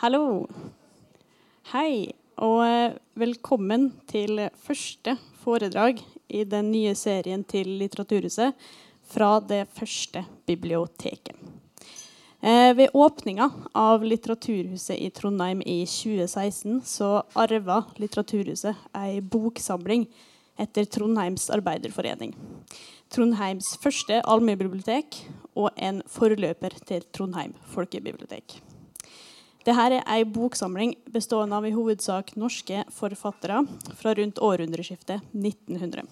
Hallo. Hei, og eh, velkommen til første foredrag i den nye serien til Litteraturhuset fra det første biblioteket. Eh, ved åpninga av Litteraturhuset i Trondheim i 2016 så arva Litteraturhuset ei boksamling etter Trondheims Arbeiderforening. Trondheims første allmennbibliotek og en forløper til Trondheim folkebibliotek. Dette er ei boksamling bestående av i hovedsak norske forfattere fra rundt århundreskiftet 1900.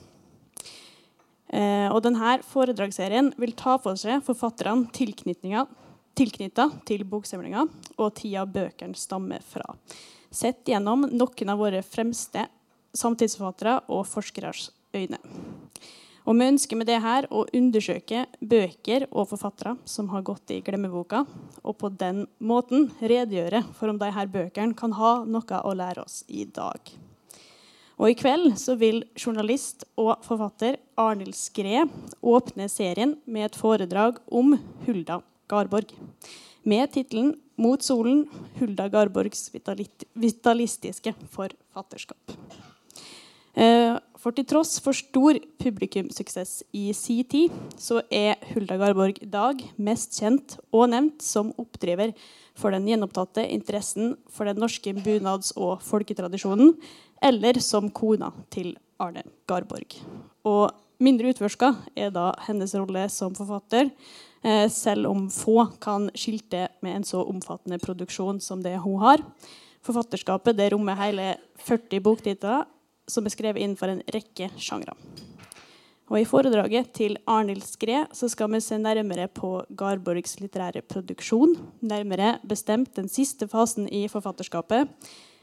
Eh, og denne foredragsserien vil ta for seg forfatterne tilknytta til boksamlinga og tida bøkene stammer fra. Sett gjennom noen av våre fremste samtidsforfattere og forskeres øyne. Og vi ønsker med det her å undersøke bøker og forfattere som har gått i glemmeboka, og på den måten redegjøre for om de her bøkene kan ha noe å lære oss i dag. Og I kveld så vil journalist og forfatter Arnhild Skred åpne serien med et foredrag om Hulda Garborg, med tittelen 'Mot solen Hulda Garborgs vitalistiske forfatterskap'. Eh, for til tross for stor publikumsuksess i si tid, så er Hulda Garborg i dag mest kjent og nevnt som oppdriver for den gjenopptatte interessen for den norske bunads- og folketradisjonen, eller som kona til Arne Garborg. Og mindre utforska er da hennes rolle som forfatter, eh, selv om få kan skilte med en så omfattende produksjon som det hun har. Forfatterskapet det rommer hele 40 boktitler som er skrevet innenfor en rekke sjangre. Og I foredraget til Arnhild Skræ skal vi se nærmere på Garborgs litterære produksjon. Nærmere bestemt den siste fasen i forfatterskapet,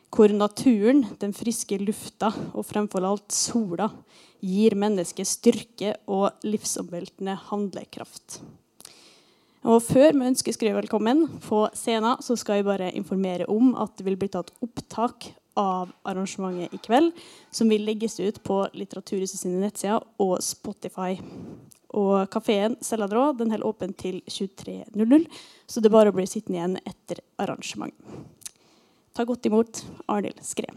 hvor naturen, den friske lufta og fremfor alt sola gir mennesket styrke og livsomveltende handlekraft. Og Før vi ønsker Skræ velkommen på scenen, så skal jeg bare informere om at det vil bli tatt opptak av arrangementet i kveld, som vil legges ut på Litteraturhuset sine nettsider og Spotify. Og kafeen Celladrå den holder åpen til 23.00, så det er bare å bli sittende igjen etter arrangement. Ta godt imot Arnhild Skræ.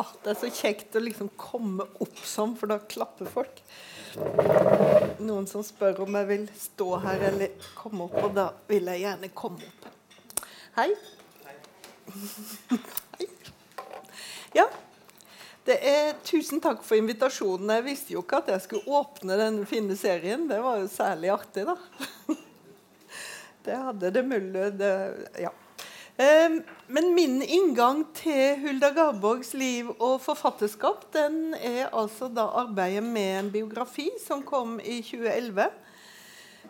Oh, det er så kjekt å liksom komme opp sånn, for da klapper folk. Noen som spør om jeg vil stå her eller komme opp, og da vil jeg gjerne komme opp. Hei. Hei. Ja. Det er, tusen takk for invitasjonen. Jeg visste jo ikke at jeg skulle åpne denne fine serien. Det var jo særlig artig, da. Det hadde det mulig det, Ja. Ehm, men min inngang til Hulda Garborgs liv og forfatterskap den er altså da arbeidet med en biografi som kom i 2011,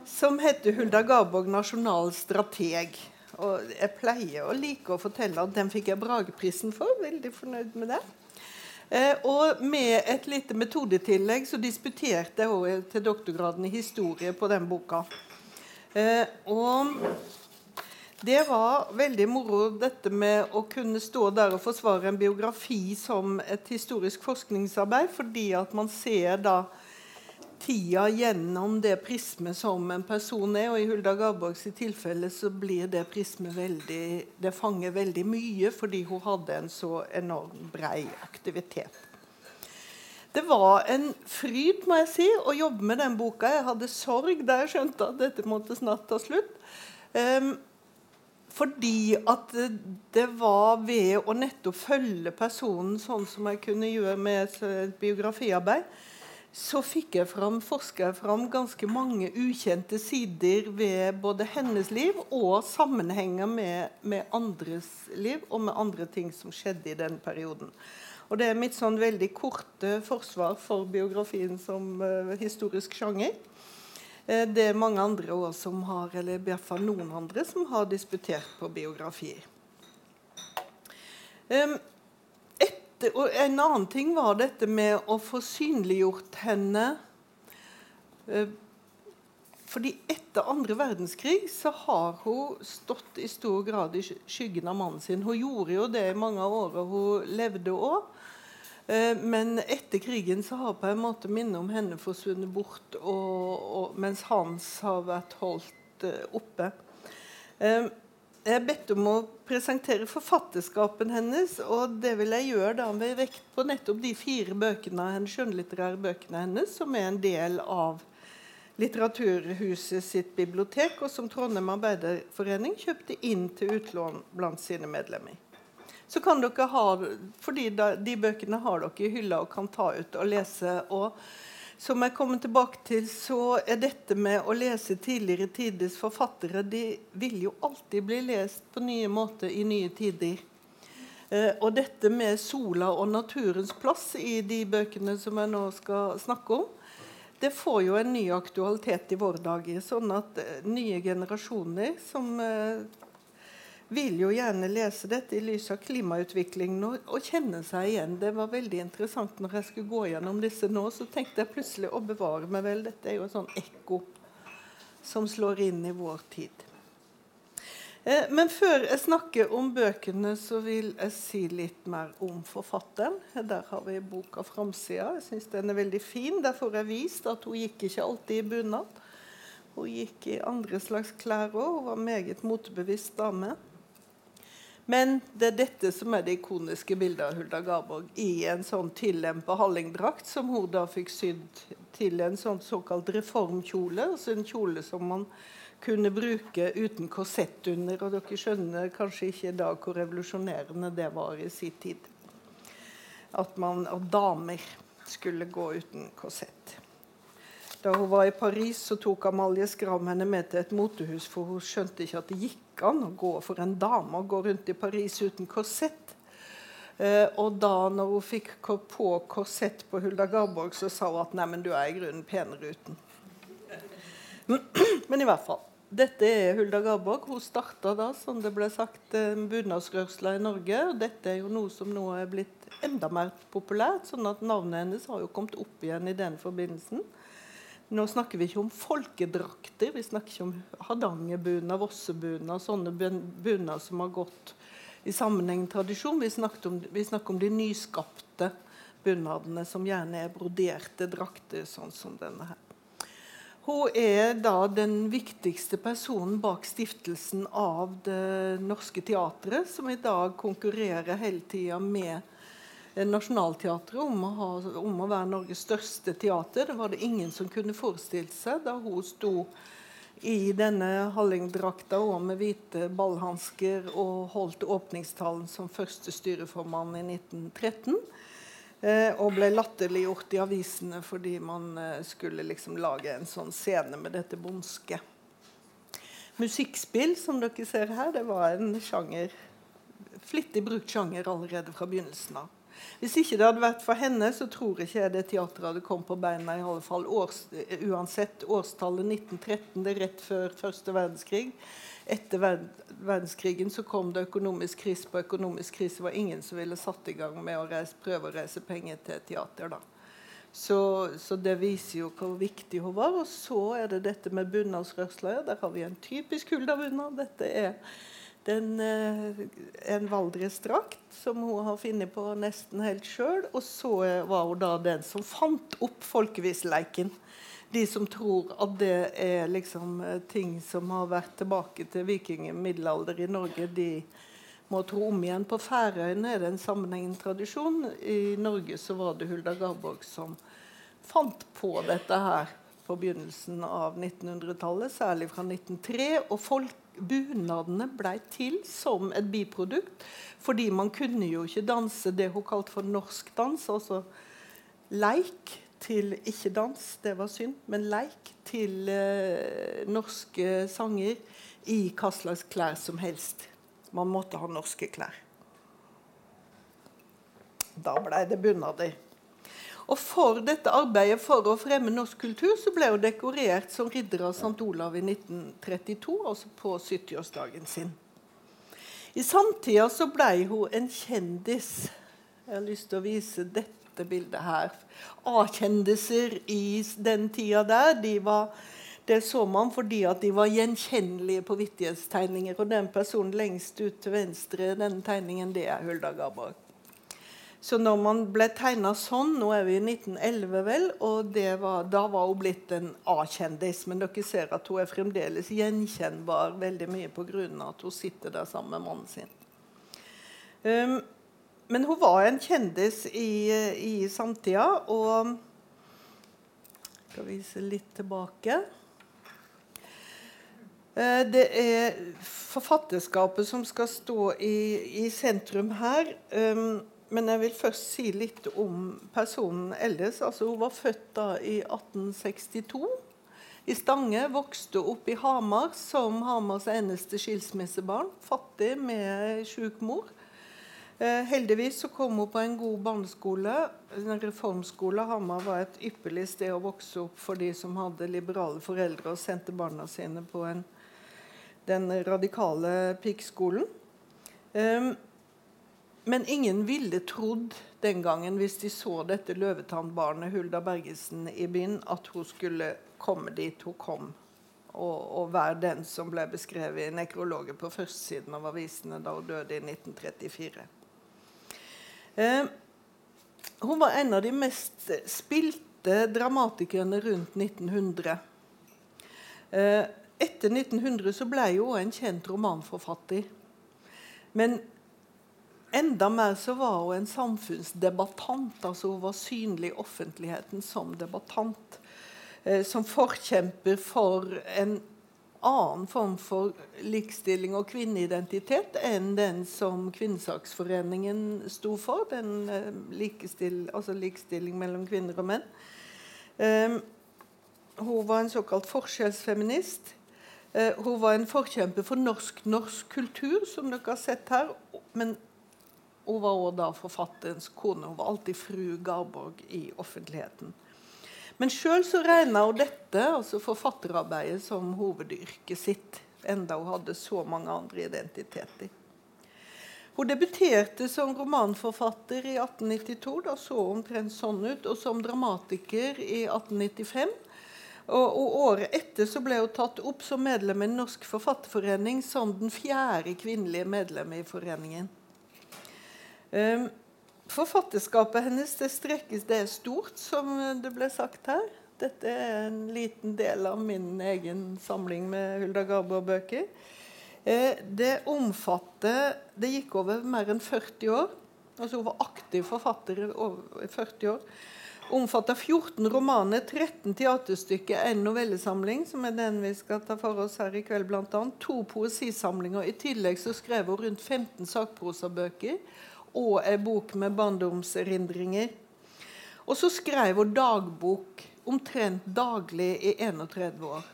som heter 'Hulda Garborg nasjonal strateg'. Og jeg pleier å like å fortelle at den fikk jeg Brageprisen for. Veldig fornøyd med det. Eh, og med et lite metodetillegg så disputerte jeg til doktorgraden i historie på den boka. Eh, og det var veldig moro dette med å kunne stå der og forsvare en biografi som et historisk forskningsarbeid, fordi at man ser da tida gjennom det prismet som en person er. Og i Hulda Garborgs tilfelle så blir det prismet veldig Det fanger veldig mye fordi hun hadde en så enormt brei aktivitet. Det var en fryd må jeg si, å jobbe med den boka. Jeg hadde sorg da jeg skjønte at dette måtte snart ta slutt. Um, fordi at det var ved å nettopp følge personen sånn som jeg kunne gjøre med et biografiarbeid, så fikk jeg fram, forska fram ganske mange ukjente sider ved både hennes liv og sammenhenger med, med, andres liv og med andre ting som skjedde i den perioden. Og Det er mitt sånn veldig korte forsvar for biografien som uh, historisk sjanger. Eh, det er mange andre òg som har, eller i hvert fall noen andre som har disputert på biografier. Etter, en annen ting var dette med å få synliggjort henne eh, fordi etter andre verdenskrig så har hun stått i stor grad i skyggen av mannen sin. Hun gjorde jo det i mange av årene hun levde òg. Eh, men etter krigen så har på en måte minnet om henne forsvunnet bort. Og, og, mens hans har vært holdt uh, oppe. Um, jeg er bedt om å presentere forfatterskapen hennes, og det vil jeg gjøre da med vekt på nettopp de fire bøkene, skjønnlitterære bøkene hennes, som er en del av Litteraturhuset sitt bibliotek, og som Trondheim Arbeiderforening kjøpte inn til utlån blant sine medlemmer. Så kan dere ha, fordi De bøkene har dere i hylla og kan ta ut og lese. og som jeg kommer tilbake til, så er dette med å lese tidligere tiders forfattere De vil jo alltid bli lest på nye måter i nye tider. Eh, og dette med sola og naturens plass i de bøkene som jeg nå skal snakke om, det får jo en ny aktualitet i våre dager. Sånn at eh, nye generasjoner som eh, vil jo gjerne lese dette i lys av klimautviklingen og, og, kjenne seg igjen. Det var veldig interessant når jeg skulle gå gjennom disse nå. Så tenkte jeg plutselig å bevare meg vel. Dette er jo et sånn ekko som slår inn i vår tid. Eh, men før jeg snakker om bøkene, så vil jeg si litt mer om forfatteren. Der har vi boka framsida. Jeg syns den er veldig fin. Der får jeg vist at hun gikk ikke alltid i bunad. Hun gikk i andre slags klær òg. Hun var meget motebevisst dame. Men det er dette som er det ikoniske bildet av Hulda Garborg i en sånn tillempa hallingdrakt, som hun da fikk sydd til en sånn såkalt reformkjole. Altså en kjole som man kunne bruke uten korsett under. Og dere skjønner kanskje ikke da hvor revolusjonerende det var i sin tid. At, man, at damer skulle gå uten korsett. Da hun var i Paris, så tok Amalie Skram henne med til et motehus, for hun skjønte ikke at det gikk an å gå for en dame å gå rundt i Paris uten korsett. Eh, og da når hun fikk på korsett på Hulda Garborg, så sa hun at nei, du er i grunnen penere uten. Men i hvert fall. Dette er Hulda Garborg. Hun starta da, som det ble sagt, bunadsrørsla i Norge. og Dette er jo noe som nå er blitt enda mer populært, sånn at navnet hennes har jo kommet opp igjen i den forbindelsen. Nå snakker vi ikke om folkedrakter, vi snakker ikke om hardangerbunad, vossebunad, sånne bunader som har gått i sammenhengende tradisjon. Vi om, vi snakker om de nyskapte bunadene, som gjerne er broderte drakter, sånn som denne her. Hun er da den viktigste personen bak stiftelsen av Det Norske Teatret, som i dag konkurrerer hele tida med Nationaltheatret om å, om å være Norges største teater. Det var det ingen som kunne forestilt seg da hun sto i denne hallingdrakta og med hvite ballhansker og holdt åpningstalen som første styreformann i 1913. Eh, og ble latterliggjort i avisene fordi man eh, skulle liksom lage en sånn scene med dette bondske. Musikkspill, som dere ser her, det var en sjanger, flittig brukt sjanger allerede fra begynnelsen av. Hvis ikke det hadde vært for henne, så tror ikke jeg det teatret hadde kommet på beina. i alle fall. Års, uansett årstallet 1913, det er rett før første verdenskrig. Etter verdenskrigen så kom det økonomisk krise på økonomisk krise. Det var ingen som ville satt i gang med å reise, prøve å reise penger til teater. da. Så, så, det viser jo hvor viktig hun var. Og så er det dette med bunadsrørsla. Der har vi en typisk Hulda-bunad. Dette er den, eh, en valdresdrakt som hun har funnet på nesten helt sjøl. Og så var hun da den som fant opp folkeviseleiken. De som tror at det er liksom eh, ting som har vært tilbake til vikingmiddelalder i Norge, de må tro om igjen. På Færøyene er det en sammenhengende tradisjon. I Norge så var det Hulda Garborg som fant på dette her på begynnelsen av 1900-tallet, særlig fra 1903. Og folk bunadene ble til som et biprodukt. Fordi man kunne jo ikke danse det hun kalte for norsk dans, altså leik til ikke dans, det var synd, men leik til eh, norske sanger i hva slags klær som helst. Man måtte ha norske klær. Da ble det bunader. Og for dette arbeidet for å fremme norsk kultur så ble hun dekorert som ridder av St. Olav i 1932, altså på 70-årsdagen sin. I samtida så ble hun en kjendis. Jeg har lyst til å vise dette bildet her. A-kjendiser i den tida der. De var, det så man fordi at de var gjenkjennelige på vittighetstegninger. Og den personen lengst ut til venstre, denne tegningen, det er Hulda Garborg. Så når man ble tegna sånn, nå er vi i 1911 vel, og var, da var hun blitt en A-kjendis. Men dere ser at hun er fremdeles gjenkjennbar veldig mye pga. at hun sitter der sammen med mannen sin. Um, men hun var en kjendis i, i samtida, og skal vise litt tilbake. Eh, det er forfatterskapet som skal stå i, i sentrum her. Um, men jeg vil først si litt om personen ellers. Altså, hun var født da i 1862 i Stange. Vokste opp i Hamar som Hamars eneste skilsmissebarn. Fattig med sjuk mor. Eh, heldigvis så kom hun på en god barneskole. En reformskole. Hamar var et ypperlig sted å vokse opp for de som hadde liberale foreldre og sendte barna sine på en, den radikale pikeskolen. Um, men ingen ville trodd den gangen, hvis de så dette løvetannbarnet Hulda Bergesen i byen, at hun skulle komme dit hun kom, og, og være den som ble beskrevet i nekrologer på førstesiden av avisene da hun døde i 1934. Eh, hun var en av de mest spilte dramatikerne rundt 1900. Eh, etter 1900 så ble hun en kjent romanforfatter. Men Enda mer så var hun en samfunnsdebattant. altså Hun var synlig i offentligheten som debattant. Eh, som forkjemper for en annen form for likestilling og kvinneidentitet enn den som Kvinnesaksforeningen sto for. Den eh, altså likestilling mellom kvinner og menn. Eh, hun var en såkalt forskjellsfeminist. Eh, hun var en forkjemper for norsk-norsk kultur, som dere har sett her. men hun var også da forfatterens kone. Hun var alltid fru Garborg i offentligheten. Men sjøl regna hun dette, altså forfatterarbeidet, som hovedyrket sitt. Enda hun hadde så mange andre identiteter. Hun debuterte som romanforfatter i 1892. Da så hun omtrent sånn ut. Og som dramatiker i 1895. Og, og, Året etter så ble hun tatt opp som medlem i Norsk forfatterforening som den fjerde kvinnelige medlemmet i foreningen. Um, forfatterskapet hennes det strekkes, det er stort, som det ble sagt her. Dette er en liten del av min egen samling med Hulda Garborg-bøker. Eh, det omfatter Det gikk over mer enn 40 år. Altså Hun var aktiv forfatter i over 40 år. Omfatter 14 romaner, 13 teaterstykker, en novellesamling, som er den vi skal ta for oss her i kveld, annet. To poesisamlinger. I tillegg så skrev hun rundt 15 sakprosabøker og ei bok med barndomserindringer. Og så skrev hun dagbok omtrent daglig i 31 år.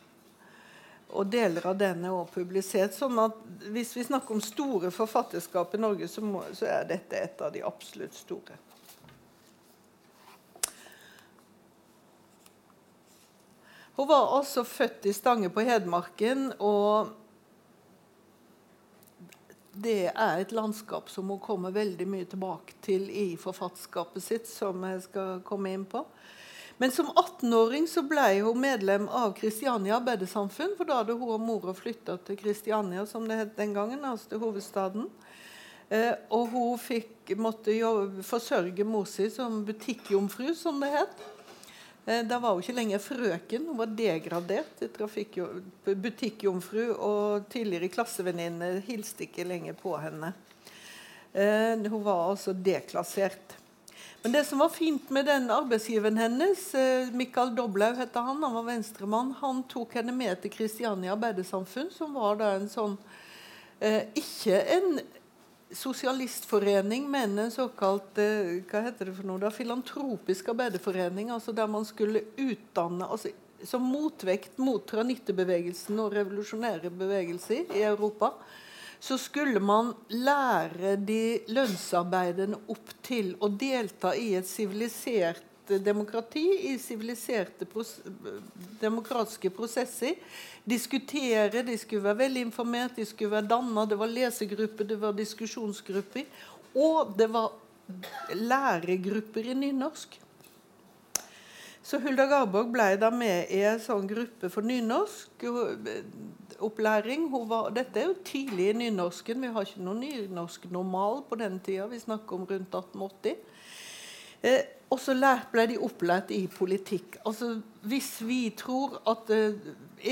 Og deler av den er også publisert. sånn at Hvis vi snakker om store forfatterskap i Norge, så, må, så er dette et av de absolutt store. Hun var altså født i Stange på Hedmarken. og det er et landskap som hun kommer veldig mye tilbake til i forfatterskapet sitt, som jeg skal komme inn på. Men som 18-åring så ble hun medlem av Kristiania arbeidersamfunn. For da hadde hun og mora flytta til Kristiania, som det het den gangen, altså til hovedstaden. Eh, og hun fikk, måtte jo forsørge mor si som butikkjomfru, som det het. Eh, da var hun ikke lenger frøken, hun var degradert til butikkjomfru. Og tidligere klassevenninne hilste ikke lenger på henne. Eh, hun var altså deklassert. Men det som var fint med den arbeidsgiveren hennes, eh, Mikael Doblaug heter han, han var venstremann, han tok henne med til Kristiania arbeidersamfunn, som var da en sånn Ikke en sosialistforening, men en såkalt eh, hva heter det for noe da, filantropisk arbeiderforening. altså Der man skulle utdanne altså Som motvekt mot tranittebevegelsen og revolusjonære bevegelser i Europa, så skulle man lære de lønnsarbeidende opp til å delta i et sivilisert demokrati, i siviliserte pros demokratiske prosesser diskutere, de skulle være velinformert, de skulle være danna. Det var lesegrupper, det var diskusjonsgrupper. Og det var læregrupper i nynorsk. Så Hulda Garborg ble da med i en sånn gruppe for nynorskopplæring. Dette er jo tidlig i nynorsken. Vi har ikke noen nynorsk normal på den tida. Vi snakker om rundt 1880. Eh, og så ble de opplært i politikk. Altså, hvis vi tror at eh,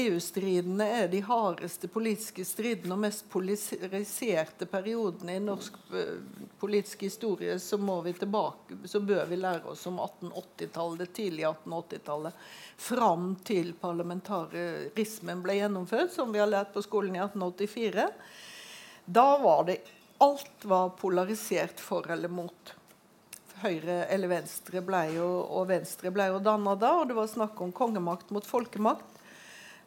EU-stridene er de hardeste politiske stridene og mest polariserte periodene i norsk eh, politisk historie, så, må vi tilbake, så bør vi lære oss om 1880-tallet, det tidlige 1880-tallet. Fram til parlamentarismen ble gjennomført, som vi har lært på skolen i 1884. Da var det Alt var polarisert for eller mot høyre eller venstre ble jo, og venstre ble jo danna da. Og det var snakk om kongemakt mot folkemakt.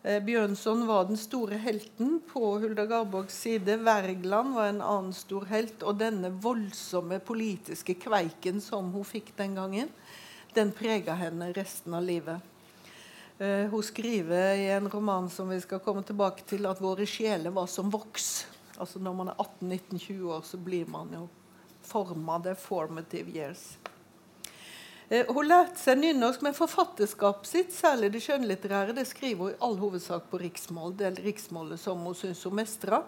Eh, Bjørnson var den store helten på Hulda Garborgs side. Wergeland var en annen stor helt. Og denne voldsomme politiske kveiken som hun fikk den gangen, den prega henne resten av livet. Eh, hun skriver i en roman som vi skal komme tilbake til, at våre sjeler var som voks. Altså Når man er 18-19-20 år, så blir man jo forma det formative years. Eh, hun lærte seg nynorsk, men forfatterskapet sitt, særlig det skjønnlitterære, det skriver hun i all hovedsak på riksmål. Det er riksmålet som hun syns hun mestra.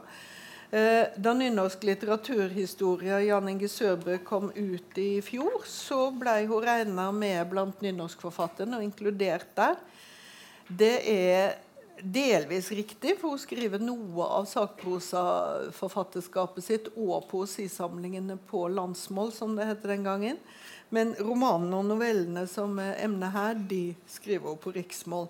Eh, da nynorsk litteraturhistorie av Jan Inge Sørbø kom ut i fjor, så ble hun regna med blant nynorskforfatterne og inkludert der. Det er delvis riktig, for hun skriver noe av sakprosaforfatterskapet sitt og poesisamlingene på landsmål, som det het den gangen. Men romanene og novellene som er emnet her, de skriver hun på riksmål.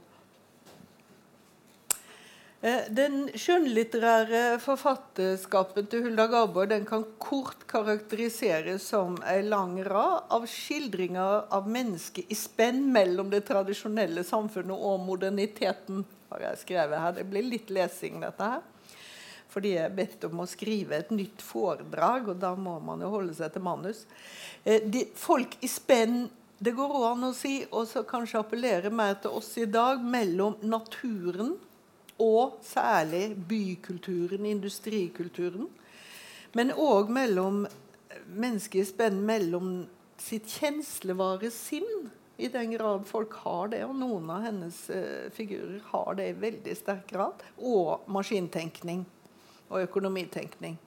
Eh, den skjønnlitterære forfatterskapen til Hulda Garborg den kan kort karakteriseres som en lang rad av skildringer av mennesket i spenn mellom det tradisjonelle samfunnet og moderniteten har jeg skrevet her. Det blir litt lesing, dette her. Fordi jeg er bedt om å skrive et nytt foredrag, og da må man jo holde seg til manus. Eh, de, folk i spenn det går an å si, og så kanskje appellere mer til oss i dag, mellom naturen og særlig bykulturen, industrikulturen. Men òg mellom mennesker i spenn mellom sitt kjenslevare sinn i den grad folk har det, og noen av hennes uh, figurer har det i veldig sterk grad, og maskintenkning og økonomitenkning.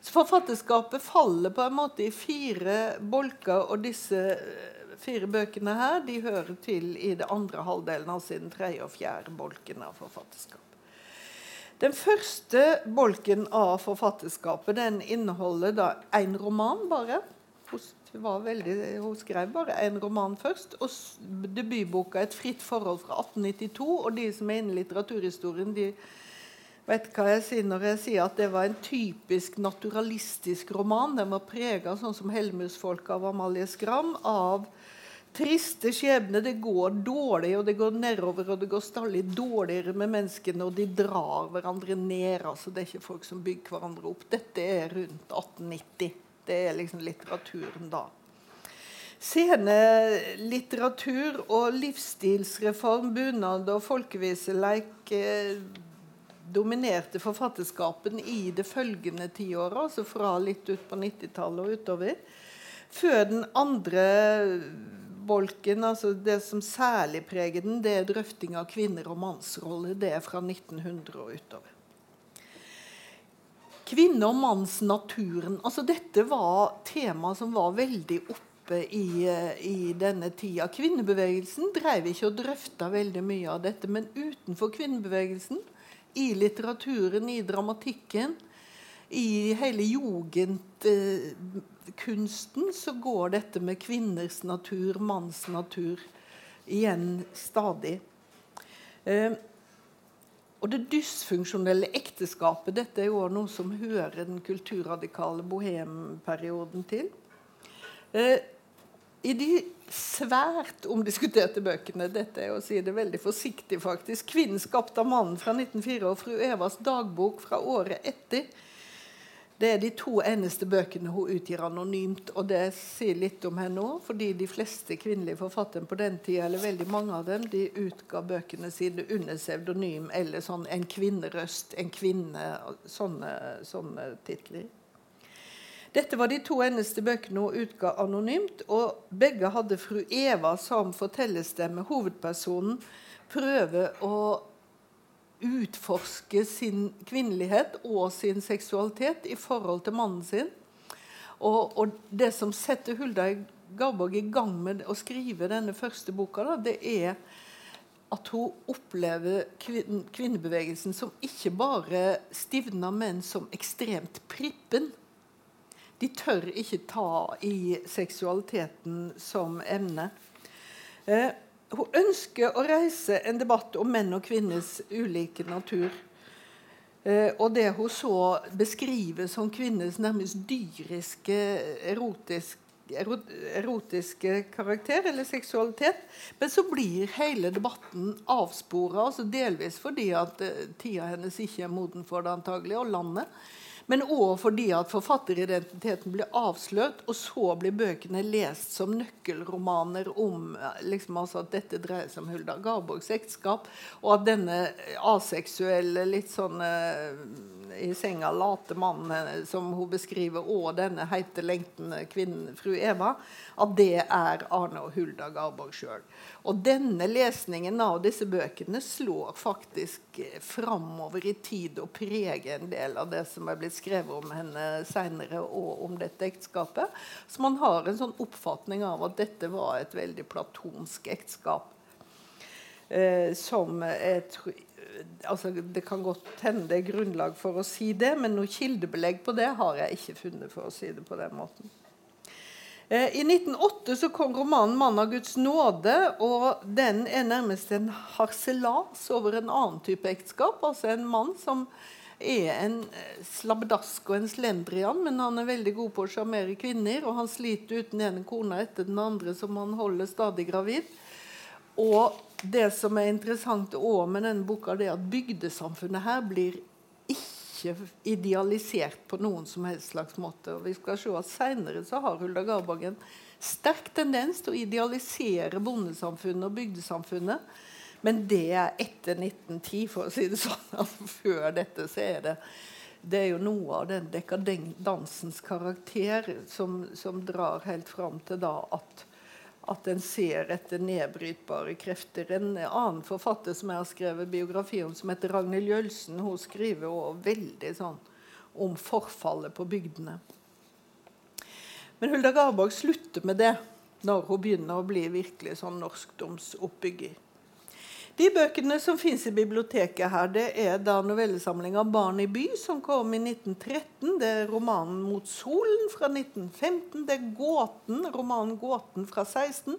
Så Forfatterskapet faller på en måte i fire bolker, og disse eh, fire bøkene her de hører til i det andre halvdelen, altså i den tredje og fjerde bolken av forfatterskap. Den første bolken av forfatterskapet den inneholder da en roman bare. Veldig, hun skrev bare en roman først. Og debutboka 'Et fritt forhold' fra 1892. Og de som er inne i litteraturhistorien, de vet hva jeg sier når jeg sier at det var en typisk naturalistisk roman. Den var prega, sånn som 'Helmusfolket' av Amalie Skram, av triste skjebne. Det går dårlig, og det går nedover, og det går stadig dårligere med menneskene, og de drar hverandre ned. altså Det er ikke folk som bygger hverandre opp. Dette er rundt 1890. Det er liksom litteraturen da. Scenelitteratur og livsstilsreform, bunad og folkeviseleik eh, dominerte forfatterskapen i det følgende tiåret, altså fra litt ut på 90-tallet og utover. Før den andre bolken, altså det som særlig preger den, det er drøfting av kvinner- og mannsroller. Det er fra 1900 og utover. Kvinne- og mannsnaturen. Altså dette var tema som var veldig oppe i, eh, i, denne tida. Kvinnebevegelsen drev ikke og drøfta veldig mye av dette. Men utenfor kvinnebevegelsen, i litteraturen, i dramatikken, i hele jugendkunsten, så går dette med kvinners natur, manns natur, igjen stadig. Eh, og det dysfunksjonelle ekteskapet dette er jo noe som hører den kulturradikale bohemperioden til. Eh, I de svært omdiskuterte bøkene dette er å si det veldig forsiktig faktisk, 'Kvinnen skapt av mannen' fra 1904 og 'Fru Evas dagbok' fra året etter, det er de to eneste bøkene hun utgir anonymt. Og det sier litt om henne òg, fordi de fleste kvinnelige forfattere på den tida, eller veldig mange av dem, de utga bøkene sine under pseudonym eller sånn en kvinnerøst, en kvinne Sånne, sånne titler. Dette var de to eneste bøkene hun utga anonymt, og begge hadde fru Eva som fortellerstemme. Hovedpersonen prøver å utforske sin kvinnelighet og sin seksualitet i forhold til mannen sin. Og, og det som setter Hulda Garborg i gang med å skrive denne første boka, da, det er at hun opplever kvinnebevegelsen som ikke bare stivna, men som ekstremt prippen. De tør ikke ta i seksualiteten som emne. Eh, hun ønsker å reise en debatt om menn og kvinners ulike natur. Eh, og det hun så beskriver som kvinners nærmest dyriske, erotisk, erotiske karakter, eller seksualitet. Men så blir hele debatten avspora, altså delvis fordi at eh, tida hennes ikke er moden for det, antagelig, og landet. Men òg fordi at forfatteridentiteten blir avslørt, og så blir bøkene lest som nøkkelromaner om liksom, altså at dette dreier seg om Hulda Garborgs ekteskap, og at denne aseksuelle, litt sånn uh, i senga late mannen som hun beskriver, og denne heite, lengtende kvinnen, fru Eva, at det er Arne og Hulda Garborg sjøl. Og denne lesningen av disse bøkene slår faktisk eh, framover i tid og preger en del av det som er blitt skrevet om henne seinere, og om dette ekteskapet. Så man har en sånn oppfatning av at dette var et veldig platonsk ekteskap. Eh, som et, altså Det kan godt hende det er grunnlag for å si det, men noe kildebelegg på det har jeg ikke funnet, for å si det på den måten. Eh, I 1908 så kom romanen 'Mann av Guds nåde'. og Den er nærmest en harselas over en annen type ekteskap. Altså en mann som er en eh, slabbedask og en slendrian, men han er veldig god på å sjarmere kvinner. Og han sliter uten en kone etter den andre som han holder stadig gravid. Og det som er interessant også med denne boka, det er at bygdesamfunnet her blir ikke idealisert på noen som helst slags måte. Og vi skal se at Senere så har Hulda Garborg en sterk tendens til å idealisere bondesamfunnet og bygdesamfunnet. Men det er etter 1910, for å si det sånn. Altså, før dette så er det det er jo noe av den dekadansens karakter som, som drar helt fram til da at at en ser etter nedbrytbare krefter. En annen forfatter som jeg har skrevet biografi om, som heter Ragnhild Jølsen, hun skriver også veldig sånn om forfallet på bygdene. Men Hulda Garborg slutter med det når hun begynner å bli virkelig sånn norskdomsoppbygger. De bøkene som fins i biblioteket her, det er da novellesamlinga 'Barn i by', som kom i 1913. Det er romanen 'Mot solen' fra 1915. Det er Gåten, romanen 'Gåten' fra 16.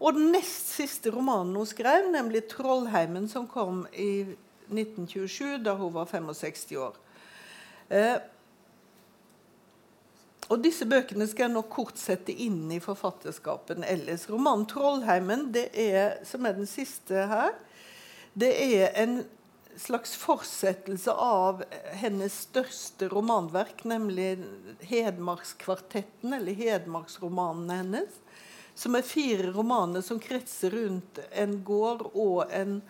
Og den nest siste romanen hun skrev, nemlig 'Trollheimen', som kom i 1927, da hun var 65 år. Eh, og disse bøkene skal jeg nå kort sette inn i forfatterskapen ellers. Romanen 'Trollheimen', er, som er den siste her, det er en slags fortsettelse av hennes største romanverk, nemlig 'Hedmarkskvartetten', eller hedmarksromanene hennes. Som er fire romaner som kretser rundt en gård og en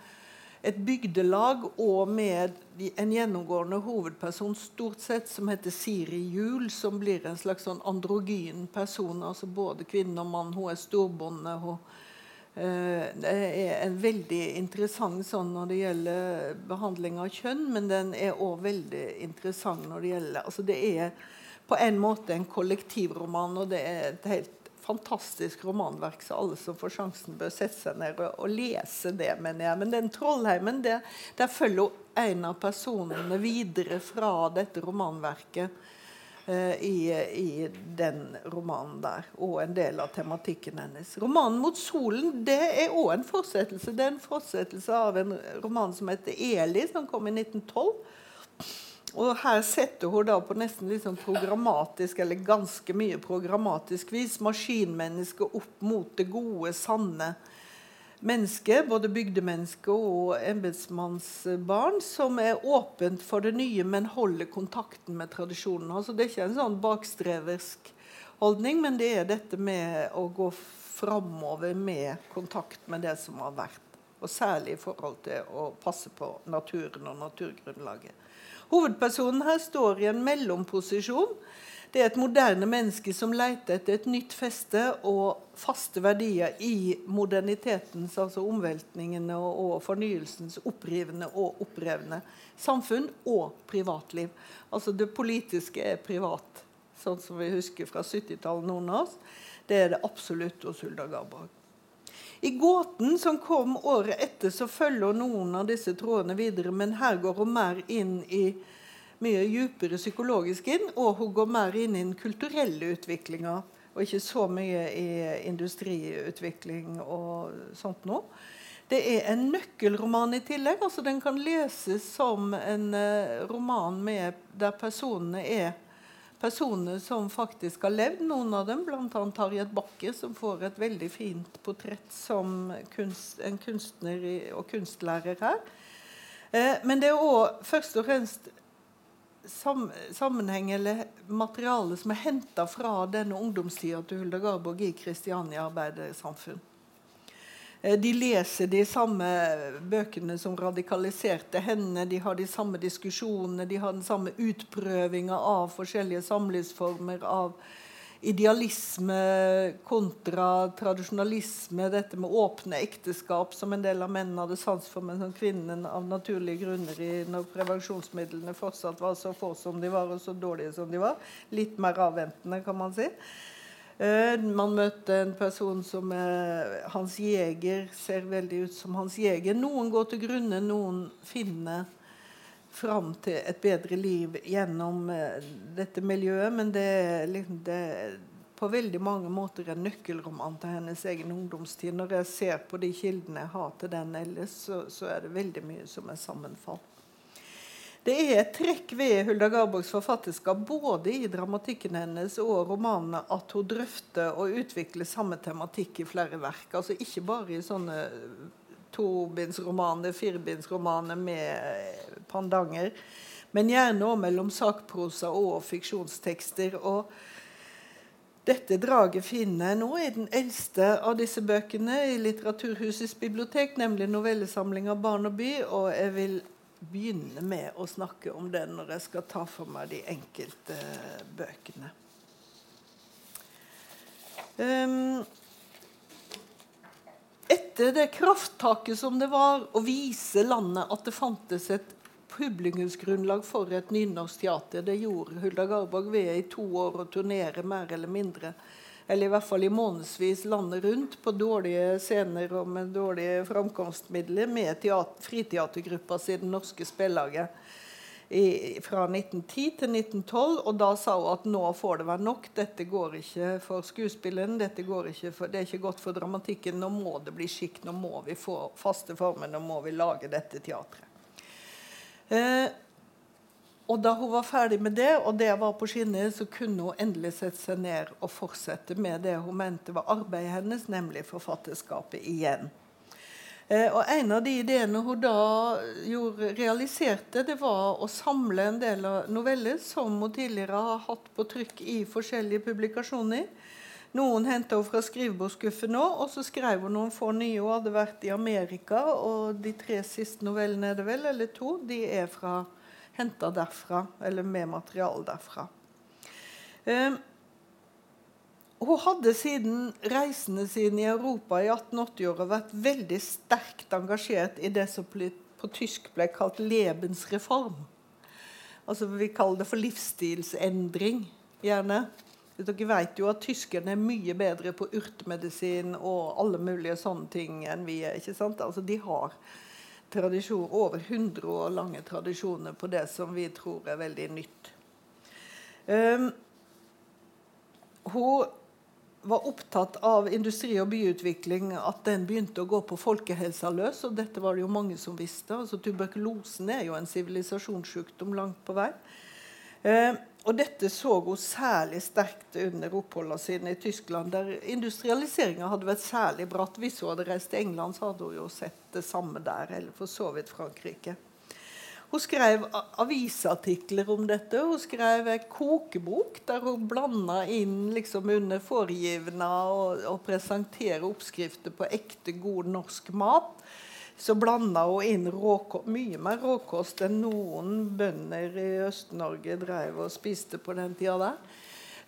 et bygdelag og med en gjennomgående hovedperson stort sett som heter Siri Juel, som blir en slags sånn androgyn person. altså Både kvinne og mann. Hun er storbonde. Hun, eh, er en veldig interessant sånn når det gjelder behandling av kjønn, men den er òg veldig interessant når det gjelder altså Det er på en måte en kollektivroman, og det er et helt fantastisk romanverk, så alle som får sjansen, bør sette seg ned og, og lese det. mener jeg. Men den Trollheimen, det, der følger en av personene videre fra dette romanverket uh, i, i, den romanen der, og en del av tematikken hennes. Romanen 'Mot solen' det er òg en fortsettelse. Det er en fortsettelse av en roman som heter 'Eli', som kom i 1912. Og her setter hun da på nesten litt sånn programmatisk, eller ganske mye programmatisk vis, maskinmennesket opp mot det gode, sanne mennesket, både bygdemenneske og embetsmannsbarn, som er åpent for det nye, men holder kontakten med tradisjonen. Altså, det er ikke en sånn bakstreversk holdning, men det er dette med å gå framover med kontakt med det som har vært. Og særlig i forhold til å passe på naturen og naturgrunnlaget. Hovedpersonen her står i en mellomposisjon. Det er et moderne menneske som leter etter et nytt feste og faste verdier i modernitetens, altså omveltningene og, fornyelsens opprivende og opprevne samfunn og privatliv. Altså det politiske er privat, sånn som vi husker fra 70-tallet, noen av oss. Det er det absolutt hos Hulda Garborg. I gåten som kom året etter, så følger noen av disse trådene videre, men her går hun mer inn i mye dypere psykologisk inn, og hun går mer inn i den kulturelle utviklinga, og ikke så mye i industriutvikling og sånt noe. Det er en nøkkelroman i tillegg. altså Den kan leses som en uh, roman med, der personene er personer som faktisk har levd, noen av dem, bl.a. Harriet Bakke, som får et veldig fint portrett som kunst, en kunstner og kunstlærer her. Eh, men det er òg først og fremst sammenheng eller materiale som er henta fra denne ungdomstida til Hulda Garborg i Kristiania Arbeidersamfunn. Eh, de leser de samme bøkene som radikaliserte henne. De har de samme diskusjonene, de har den samme utprøvinga av forskjellige samlivsformer. av Idealisme kontra tradisjonalisme, dette med åpne ekteskap, som en del av mennene hadde sans for, men som kvinnen av naturlige grunner i, når prevensjonsmidlene fortsatt var så få som de var, og så dårlige som de var. Litt mer avventende, kan man si. Eh, man møtte en person som er Hans Jeger, ser veldig ut som Hans Jeger. Noen går til grunne, noen finner fram til et bedre liv gjennom eh, dette miljøet. Men det liksom, det er på veldig mange måter en nøkkelroman til hennes egen ungdomstid. Når jeg ser på de kildene jeg har til den ellers, så, så er det veldig mye som er sammenfall. Det er et trekk ved Hulda Garborgs forfatterskap både i dramatikken hennes og romanene at hun drøfter og utvikler samme tematikk i flere verk. Altså Ikke bare i sånne tobindsromaner, firebindsromaner med pandanger, men gjerne også mellom sakprosa og fiksjonstekster. og dette draget finner jeg nå i den eldste av disse bøkene i Litteraturhusets bibliotek, nemlig novellesamlinga 'Barn og by'. Og jeg vil begynne med å snakke om den når jeg skal ta for meg de enkelte bøkene. Um, etter det krafttaket som det var å vise landet at det fantes et publikumsgrunnlag for et nynorskteater, det gjorde Hulda Garborg ved i to år å turnere mer eller mindre eller i hvert fall i månedsvis landet rundt på dårlige scener og med dårlige framkomstmidler med friteatergruppa si Det Norske Spellaget fra 1910 til 1912. Og da sa hun at nå får det være nok. Dette går ikke for skuespilleren. Dette går ikke for, det er ikke godt for dramatikken. Nå må det bli skikk. Nå må vi få faste former. Nå må vi lage dette teatret. Eh, og da hun var ferdig med det, og det var på skinner, så kunne hun endelig sette seg ned og fortsette med det hun mente var arbeidet hennes, nemlig forfatterskapet igjen. Eh, og En av de ideene hun da gjorde, realiserte, det var å samle en del av noveller som hun tidligere har hatt på trykk i forskjellige publikasjoner. Noen henta hun fra skrivebordsskuffen nå, og så skrev hun noen få nye. Hun hadde vært i Amerika, og de tre siste novellene er det vel, eller to, de er fra henta derfra, eller med materiale derfra. Eh, hun hadde siden reisene sine i Europa i 1880-åra vært veldig sterkt engasjert i det som på tysk ble kalt Lebensreform. Altså Vi kaller det for livsstilsendring, gjerne. Dere vet jo at tyskerne er mye bedre på urtemedisin og alle mulige sånne ting enn vi er. ikke sant? Altså De har tradisjon, over 100 år lange tradisjoner på det som vi tror er veldig nytt. Um, hun var opptatt av industri- og byutvikling, at den begynte å gå på folkehelsa løs. Og dette var det jo mange som visste. Altså, tuberkulosen er jo en sivilisasjonssykdom langt på vei. Uh, og dette så hun særlig sterkt under oppholdene sine i Tyskland, der industrialiseringa hadde vært særlig bratt. Hvis hun hadde reist til England, så hadde hun jo sett det samme der, eller for så vidt Frankrike. Hun skrev avisartikler om dette. Hun skrev en kokebok der hun blanda inn liksom under foregivende og, og presenterer oppskrifter på ekte, god norsk mat så blanda hun inn råkost, mye mer råkost enn noen bønder i Øst-Norge drev og spiste på den tida der.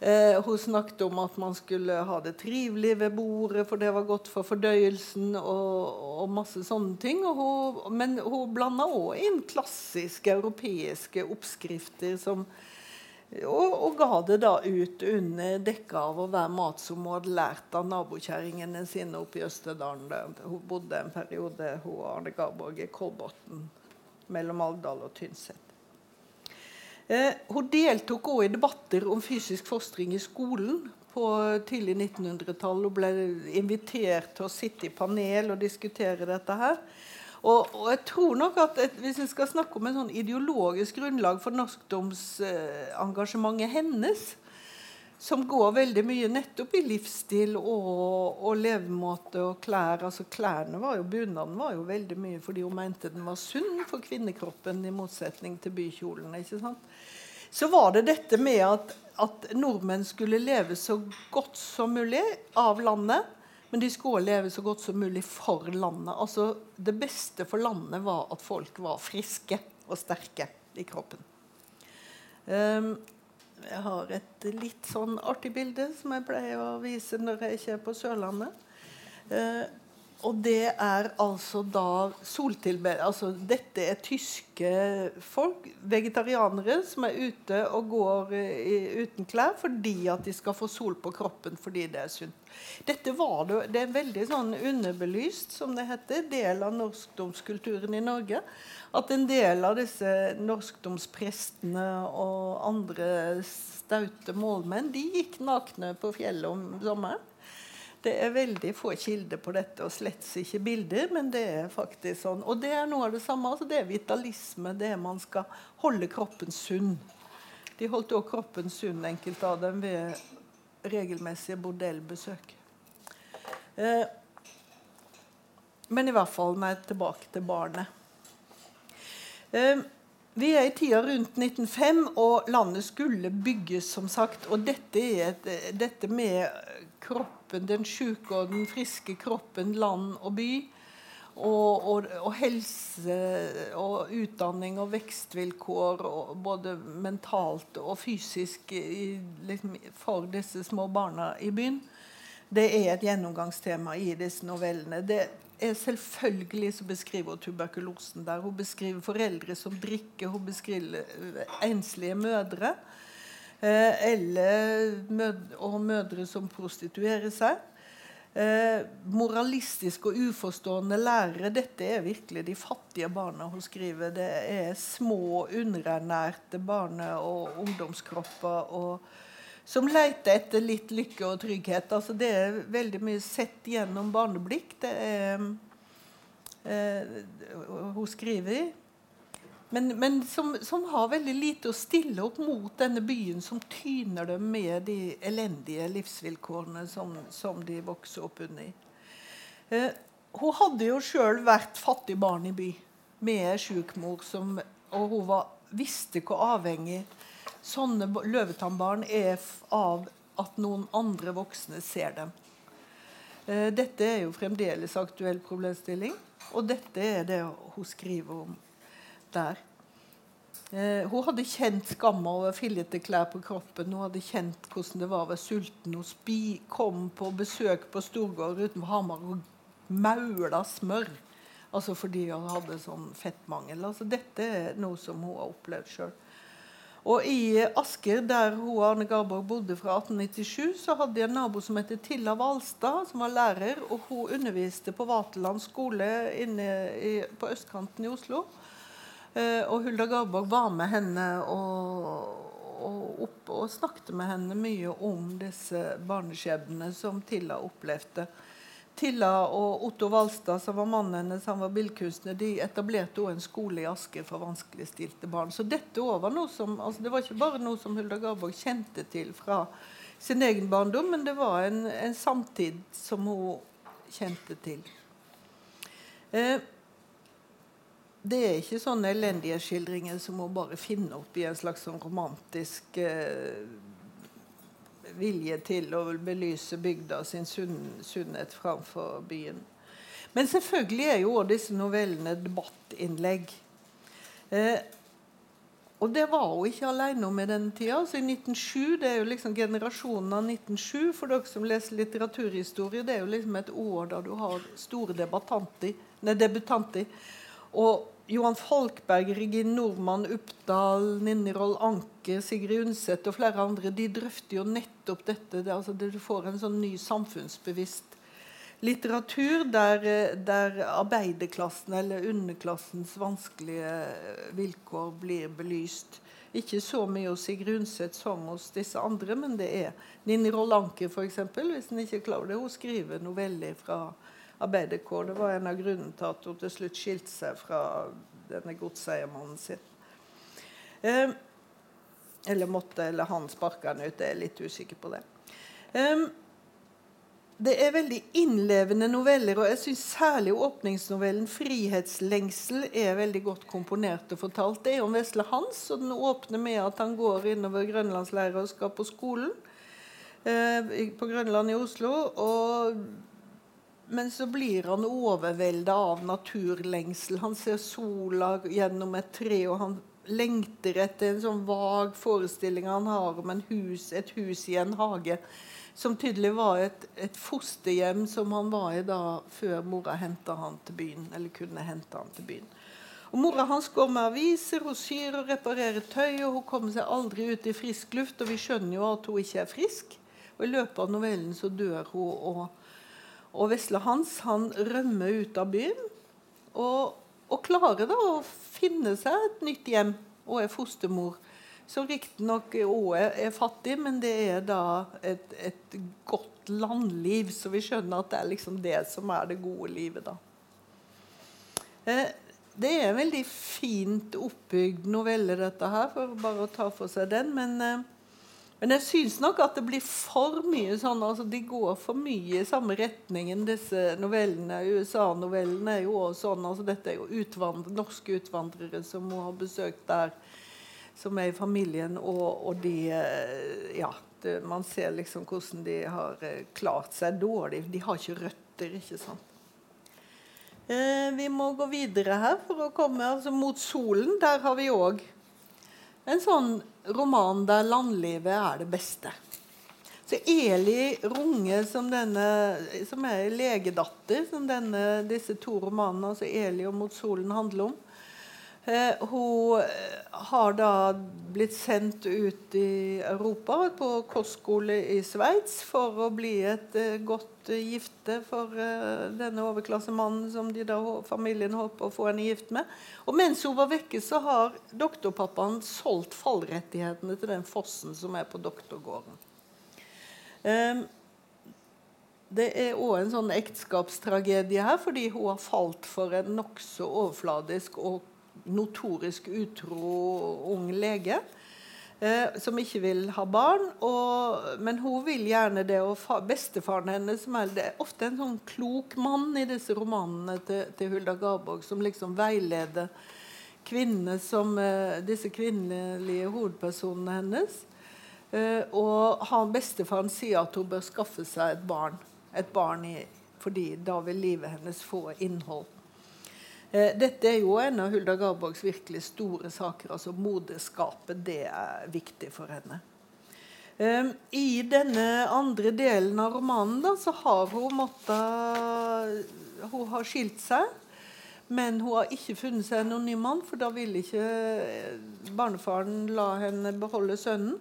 Eh, hun snakket om at man skulle ha det trivelig ved bordet, for det var godt for fordøyelsen og, og masse sånne ting. Hun, men hun blanda òg inn klassiske europeiske oppskrifter som Og, og, ga det da ut under dekke av å være mat som hun hadde lært av nabokjerringene sine oppe i Østerdalen. Hun bodde en periode hun og Arne Garborg i Kolbotn, mellom Alvdal og Tynset. Eh, hun deltok også i debatter om fysisk fostring i skolen på tidlig 1900-tall. Hun ble invitert til å sitte i panel og diskutere dette her. Og, og, jeg tror nok at et, Hvis vi skal snakke om en sånn ideologisk grunnlag for norskdomsengasjementet hennes, som går veldig mye nettopp i livsstil og, og levemåte og klær altså klærne var jo, Bunaden var jo veldig mye fordi hun mente den var sunn for kvinnekroppen, i motsetning til bykjolene. ikke sant? Så var det dette med at, at nordmenn skulle leve så godt som mulig av landet. Men de skulle leve så godt som mulig for landet. Altså, det beste for landet var at folk var friske og sterke i kroppen. Um, jeg har et litt sånn artig bilde som jeg pleier å vise når jeg ikke er på Sørlandet. Uh, og det er altså da soltilbed... Altså, dette er tyske folk, vegetarianere, som er ute og går i, uten klær fordi at de skal få sol på kroppen fordi det er sunt. Dette var det, det er veldig sånn underbelyst, som det heter, del av norskdomskulturen i Norge. At en del av disse norskdomsprestene og andre staute målmenn de gikk nakne på fjellet om sommeren. Det er veldig få kilder på dette, og slett ikke bilder, men det er faktisk sånn. Og det er noe av det samme. altså Det er vitalisme. Det er man skal holde kroppen sunn. De holdt også kroppen sunn, enkelte av dem, ved regelmessige bordellbesøk. Eh, men i hvert fall nei, tilbake til barnet. Eh, vi er i tida rundt 1905, og landet skulle bygges, som sagt. Og dette, et, dette med kroppen, den sjuke og den friske kroppen, land og by. Og, og, og, helse og utdanning og vekstvilkår, og både mentalt og fysisk, i, liksom, for disse små barna i byen, det er et gjennomgangstema i disse novellene. Det er selvfølgelig så beskriver hun tuberkulosen der. Hun beskriver foreldre som drikker, hun beskriver enslige mødre. Eh, eller mødre, og mødre som prostituerer seg. Eh, moralistiske og uforstående lærere. Dette er virkelig de fattige barna hun skriver. Det er små, underernærte barne- og ungdomskropper og, som leter etter litt lykke og trygghet. Altså, det er veldig mye sett gjennom barneblikk. Det er eh, Hun skriver men, men som, som, har veldig lite å stille opp mot denne byen som tyner dem med de elendige livsvilkårene som, som de vokser opp under. Eh, hun hadde jo sjøl vært fattig barn i by med sjuk mor, og hun var, visste hvor avhengig sånne løvetannbarn er av at noen andre voksne ser dem. Eh, dette er jo fremdeles aktuell problemstilling, og dette er det hun skriver om der. Eh, hun hadde kjent skamma over fillete klær på kroppen. Hun hadde kjent hvordan det var å være sulten. Hun kom på besøk på Storgård utenfor Hamar og maula smør. Altså fordi hun hadde sånn fettmangel. Altså dette er noe som hun har opplevd sjøl. Og I Asker, der hun og Arne Garborg bodde fra 1897, så hadde jeg en nabo som het Tilla Valstad, som var lærer. og Hun underviste på Vaterland skole inne i, på østkanten i Oslo. Eh, og Hulda Garborg var med henne og, og, opp, og snakket med henne mye om disse barneskjebnene som Tilla opplevde. Tilla og Otto Walstad, som var mannen hennes, han var billedkunstner, de etablerte også en skole i Asker for vanskeligstilte barn. Så dette var noe som, altså det var ikke bare noe som Hulda Garborg kjente til fra sin egen barndom, men det var en, en samtid som hun kjente til. Eh, det er ikke sånne elendighetsskildringer som hun bare finne opp i en slags sånn romantisk eh, vilje til å belyse bygda sin sunn, sunnhet framfor byen. Men selvfølgelig er jo også disse novellene debattinnlegg. Eh, og det var hun ikke alene om i den tida. Så I 1907, det er jo liksom generasjonen av 1907 for dere som leser litteraturhistorie, det er jo liksom et år da du har store debutanter. Og Johan Folkberg, Regin Nordmann, Uppdal, Ninni Anke, Sigrid Undset og flere andre de drøfter jo nettopp dette. Det, altså, du får en sånn ny samfunnsbevisst litteratur der, der arbeiderklassen eller underklassens vanskelige vilkår blir belyst. Ikke så mye hos Sigrid Undset som hos disse andre, men det er Ninni Roll Anker, f.eks. Hvis en ikke klarer det. Hun skriver noveller fra arbeiderkår. Det var en av grunnene til at hun til slutt skilte seg fra denne godseiermannen sin. Eh, eller måtte, eller han sparka han ut. Jeg er litt usikker på det. Eh, det er veldig innlevende noveller, og jeg syns særlig åpningsnovellen 'Frihetslengsel' er veldig godt komponert og fortalt. Det er om Vesle Hans, og den åpner med at han går innover grønlandsleiret og skal på skolen eh, på Grønland i Oslo. og men så blir han overvelda av naturlengsel. Han ser sola gjennom et tre, og han lengter etter en sånn vag forestilling han har om hus, et hus i en hage. Som tydelig var et, et, fosterhjem som han var i da før mora henta han til byen. eller kunne hente han til byen. Og Mora hans går med aviser, hun syr og reparerer tøy, og hun kommer seg aldri ut i frisk luft. Og vi skjønner jo at hun ikke er frisk. Og I løpet av novellen så dør hun. og og vesle Hans han rømmer ut av byen og, og klarer da å finne seg et nytt hjem og er fostermor. Som riktignok òg er, fattig, men det er da et, et, godt landliv. Så vi skjønner at det er liksom det som er det gode livet, da. Eh, det er en veldig fint oppbygd novelle, dette her, for bare å ta for seg den. Men eh, men jeg syns nok at det blir for mye sånn altså De går for mye i samme retningen, disse novellene. USA-novellene er jo også sånn. altså Dette er jo utvandre, norske utvandrere som må ha besøkt der, som er i familien, og, og de eh, Ja. Det, man ser liksom hvordan de har eh, klart seg dårlig. De har ikke røtter, ikke sant. Eh, vi må gå videre her for å komme altså mot solen. Der har vi òg en sånn roman der landlivet er det beste. Så Eli Runge, som, denne, som er legedatter, som denne, disse to romanene, altså Eli og 'Mot solen', handler om, hun har da blitt sendt ut i Europa på kostskole i Sveits for å bli et uh, godt gifte for denne overklassemannen som de da, familien håper å få henne gift med. Og mens hun var vekke, så har doktorpappaen solgt fallrettighetene til den fossen som er på doktorgården. Um, det er òg en sånn ekteskapstragedie her, fordi hun har falt for en nokså overfladisk og notorisk utro ung lege. Eh, som ikke vil ha barn. Og, men hun vil gjerne det. Og fa, bestefaren hennes, som er, det er ofte en sånn klok mann i disse romanene til, til Hulda Garborg, som liksom veileder kvinnene som eh, disse kvinnelige hovedpersonene hennes. Eh, og han bestefaren sier at hun bør skaffe seg et barn. Et barn i, fordi da vil livet hennes få innhold. Eh, dette er jo en av Hulda Garborgs virkelig store saker. altså Moderskapet det er viktig for henne. Um, I denne andre delen av romanen da, så har hun måttet Hun har skilt seg. Men hun har ikke funnet seg noen ny mann, for da ville ikke eh, barnefaren la henne beholde sønnen.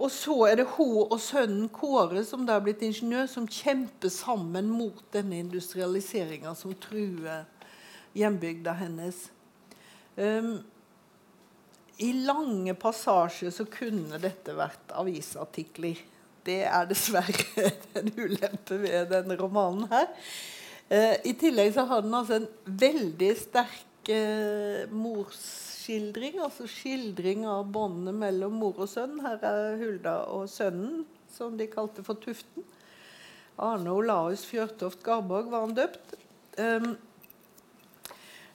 Og så er det hun og sønnen Kåre, som da er blitt ingeniør, som kjemper sammen mot denne industrialiseringa som truer hjembygda hennes. Um, I lange passasjer så kunne dette vært avisartikler. Det er dessverre en ulempe ved denne romanen her. Uh, I tillegg så har den altså en veldig sterk uh, morsskildring. Altså skildring av båndet mellom mor og sønn. Her er Hulda og sønnen, som de kalte for Tuften. Arne Olaus Fjørtoft Garborg var han døpt. Um,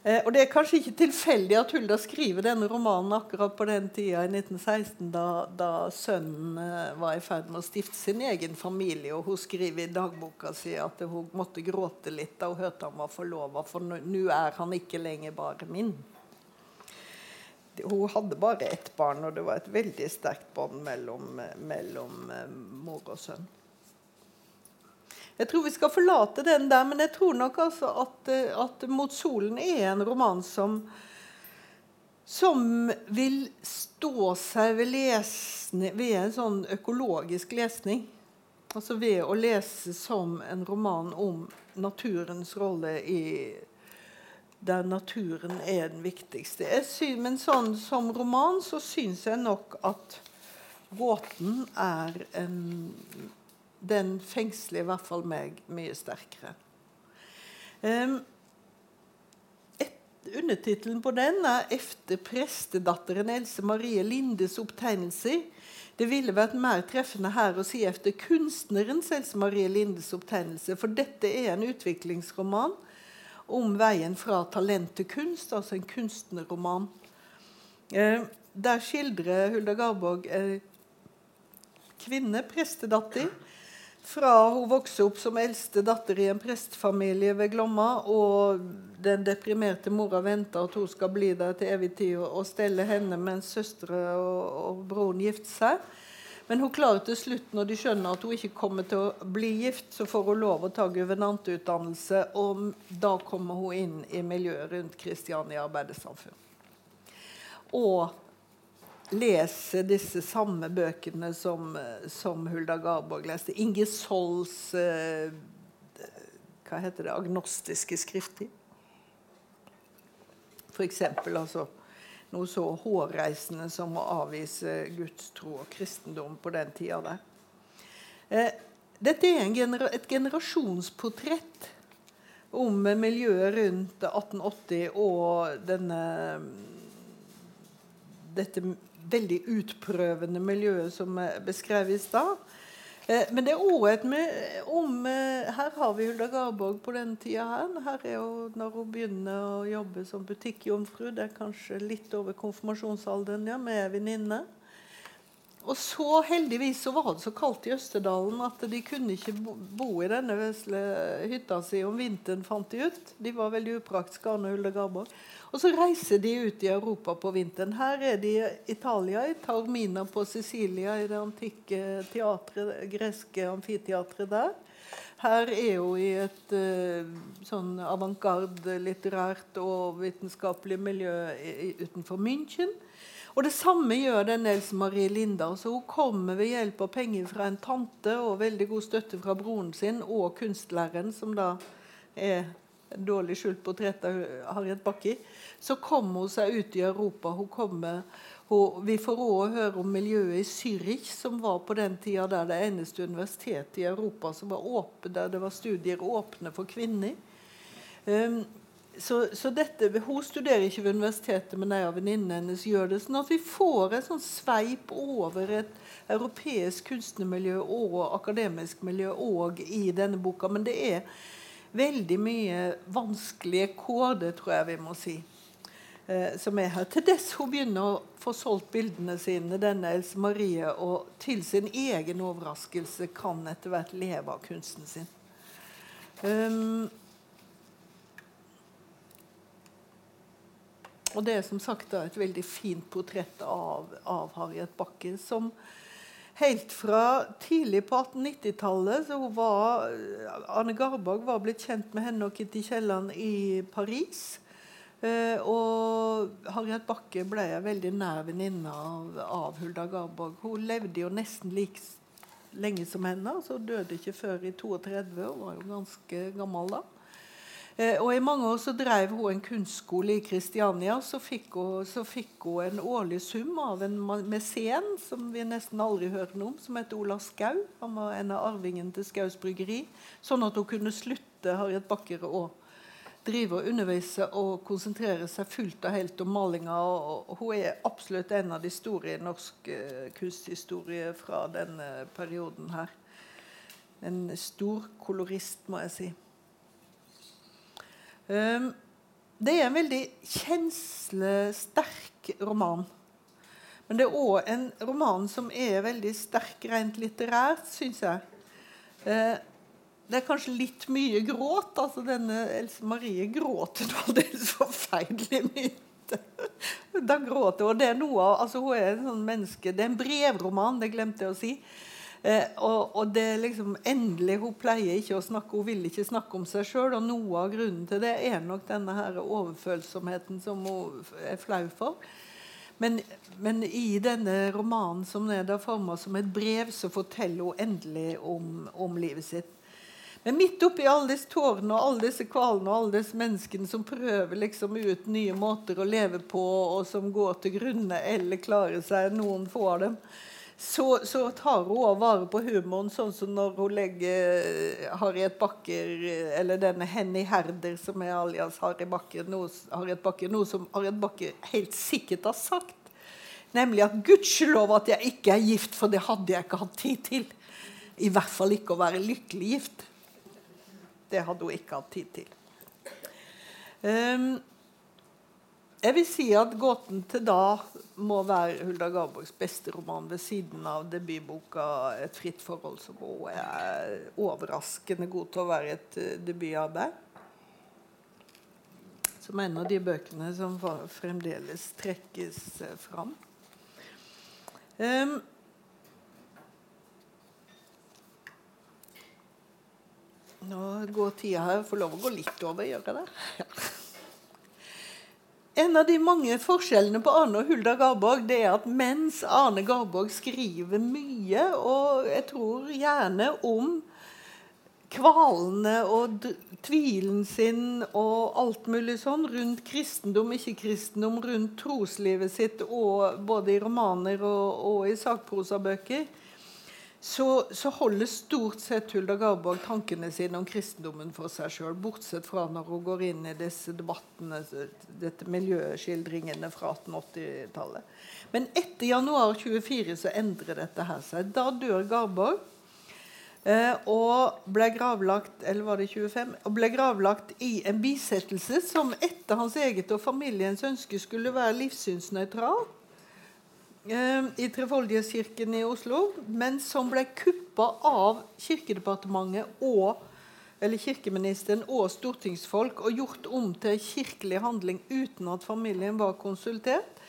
og Det er kanskje ikke tilfeldig at Hulda skriver denne romanen akkurat på den tida i 1916, da, da sønnen eh, var i ferd med å stifte sin egen familie. og Hun skriver i dagboka si at hun måtte gråte litt da hun hørte han var forlova, for nå er han ikke lenger bare min. Hun hadde bare ett barn, og det var et veldig sterkt bånd mellom, mellom eh, mor og sønn. Jeg tror vi skal forlate den der, men jeg tror nok altså at, eh, at 'Mot solen' er en roman som som vil stå seg ved, lesning, ved en sånn økologisk lesning. Altså ved å lese som en roman om naturens rolle i der naturen er den viktigste. Synes, men sånn som roman så syns jeg nok at 'Gåten' er en Den fengsler i hvert fall meg mye sterkere. Um, Undertittelen på den er 'Efter prestedatteren Else Marie Lindes opptegnelser'. Det ville vært mer treffende her å si efter kunstnerens Else Marie Lindes opptegnelse, for dette er en utviklingsroman om veien fra talent til kunst, altså en kunstnerroman. Der skildrer Hulda Garborg eh, kvinne, prestedatter, fra hun vokste opp som eldste datter i en prestfamilie ved Glomma, og den deprimerte mora venter at hun skal bli der til evig tid og, stelle henne mens søstre og, og broren gifter seg. Men hun klarer til slutt, når de skjønner at hun ikke kommer til å bli gift, så får hun lov å ta guvernantutdannelse, og da kommer hun inn i miljøet rundt Kristiania arbeidersamfunn. Og leser disse samme bøkene som, som Hulda Garborg leste. Inge Solls eh, hva heter det, agnostiske skrifter. F.eks. Altså, noe så hårreisende som å avvise gudstro og kristendom på den tida der. Eh, dette er genera et generasjonsportrett om miljøet rundt 1880 og denne, dette veldig utprøvende miljøet som er beskrevet i stad. Eh, men det er òg et med om eh, Her har vi Hulda Garborg på den tida her. Her er hun når hun begynner å jobbe som butikkjomfru. Det er kanskje litt over konfirmasjonsalderen, ja, med venninne. Og så heldigvis så var det så kaldt i Østerdalen at de kunne ikke bo i denne vesle hytta si om vinteren, fant de ut. De var veldig upraktiske, Arne Hulde Garborg. Og så reiser de ut i Europa på vinteren. Her er de i Italia, i Taormina på Sicilia, i det antikke teatret, greske amfiteatret der. Her er hun i et uh, sånn avantgarde litterært og vitenskapelig miljø utenfor München. Og Det samme gjør den Else Marie Linda. Så hun kommer ved hjelp av penger fra en tante og veldig god støtte fra broren sin og kunstlæreren, som da er dårlig skjult portrett av Harriet Bakke, så kommer hun seg ut i Europa. Hun kommer, hun, vi får òg høre om miljøet i Zürich, som var på den tida der det eneste universitetet i Europa som var åpent, der det var studier åpne for kvinner. Um, så, så, dette, Hun studerer ikke ved universitetet, men ei av venninnene hennes gjør det. sånn at vi får et sånn sveip over et europeisk kunstnermiljø og akademisk miljø òg i denne boka. Men det er veldig mye vanskelige koder, tror jeg vi må si. Eh, som er her. Til dess hun begynner å få solgt bildene sine, denne Else Marie, og til sin egen overraskelse kan etter hvert leve av kunsten sin. Um, og det er som sagt da, et veldig fint portrett av, av Harriet Bakke, som Helt fra tidlig på 1890-tallet så var Anne Garborg var blitt kjent med henne og Kitty Kielland i Paris. Eh, og Harriet Bakke ble en veldig nær venninne av, av, Hulda Garborg. Hun levde jo nesten like lenge som henne. så Døde ikke før i 32. Hun var jo ganske gammel da. Eh, og I mange år så drev hun en kunstskole i Kristiania. Så fikk, hun, så fikk hun en årlig sum av en mesen som vi nesten aldri hørte noe om, som het Ola Skau. Han var en av arvingene til Skaus bryggeri. Sånn at hun kunne slutte Harriet Bakker å drive og undervise og konsentrere seg fullt og helt om malinga. Og, hun er absolutt en av de store i norsk uh, kunsthistorie fra denne perioden her. En stor kolorist, må jeg si. Um, det er en veldig kjenslesterk roman. Men det er òg en roman som er veldig sterk rent litterært, syns jeg. Uh, det er kanskje litt mye gråt. altså Denne Else Marie gråter nå aldeles forferdelig mye. da gråter hun. Det er noe altså Hun er en sånn menneske Det er en brevroman, det glemte jeg å si. Eh, og, og, det er liksom endelig, Hun pleier ikke å snakke, hun vil ikke snakke om seg sjøl. Og noe av grunnen til det er nok denne her overfølsomheten som hun er flau for. Men, men, i denne romanen som er forma som et brev, så forteller hun endelig om, om livet sitt. Men midt oppi alle disse tårene og alle disse kvalene og alle disse menneskene som prøver liksom ut nye måter å leve på, og som går til grunne eller klarer seg, noen få av dem, så, så tar hun også vare på humoren, sånn som når hun legger Harriet Bakker, eller denne Henny Herder, som er alias Harriet Bakker, noe, Harriet Bakker, noe som Harriet Bakker helt sikkert har sagt. Nemlig at 'gudskjelov at jeg ikke er gift, for det hadde jeg ikke hatt tid til'. I hvert fall ikke å være lykkelig gift. Det hadde hun ikke hatt tid til. Um, jeg vil si at 'Gåten til da' må være Hulda Garborgs beste roman ved siden av debutboka 'Et fritt forhold', som også er overraskende god til å være et uh, debutarbeid. Som en av de bøkene som fremdeles trekkes uh, fram. Um, Nå går tida her. Får lov å gå litt over, gjør jeg det? Ja. En av de mange forskjellene på Arne og Hulda Garborg det er at mens Arne Garborg skriver mye, og jeg tror gjerne om kvalene og tvilen sin og alt mulig sånn rundt kristendom, ikke-kristendom, rundt troslivet sitt, og både i romaner og, og i sakprosabøker, så, så, holder stort sett Hulda Garborg tankene sine om kristendommen for seg sjøl. Bortsett fra når hun går inn i disse debattene, dette miljøskildringene fra 1880-tallet. Men etter januar 24 så endrer dette her seg. Da dør Garborg. Eh, og ble gravlagt eller var det 25, og ble gravlagt i en bisettelse som etter hans eget og familiens ønske skulle være livssynsnøytral. Eh, i Trefoldighetskirken i Oslo, men som ble kuppa av Kirkedepartementet og eller kirkeministeren og stortingsfolk og gjort om til kirkelig handling uten at familien var konsultert.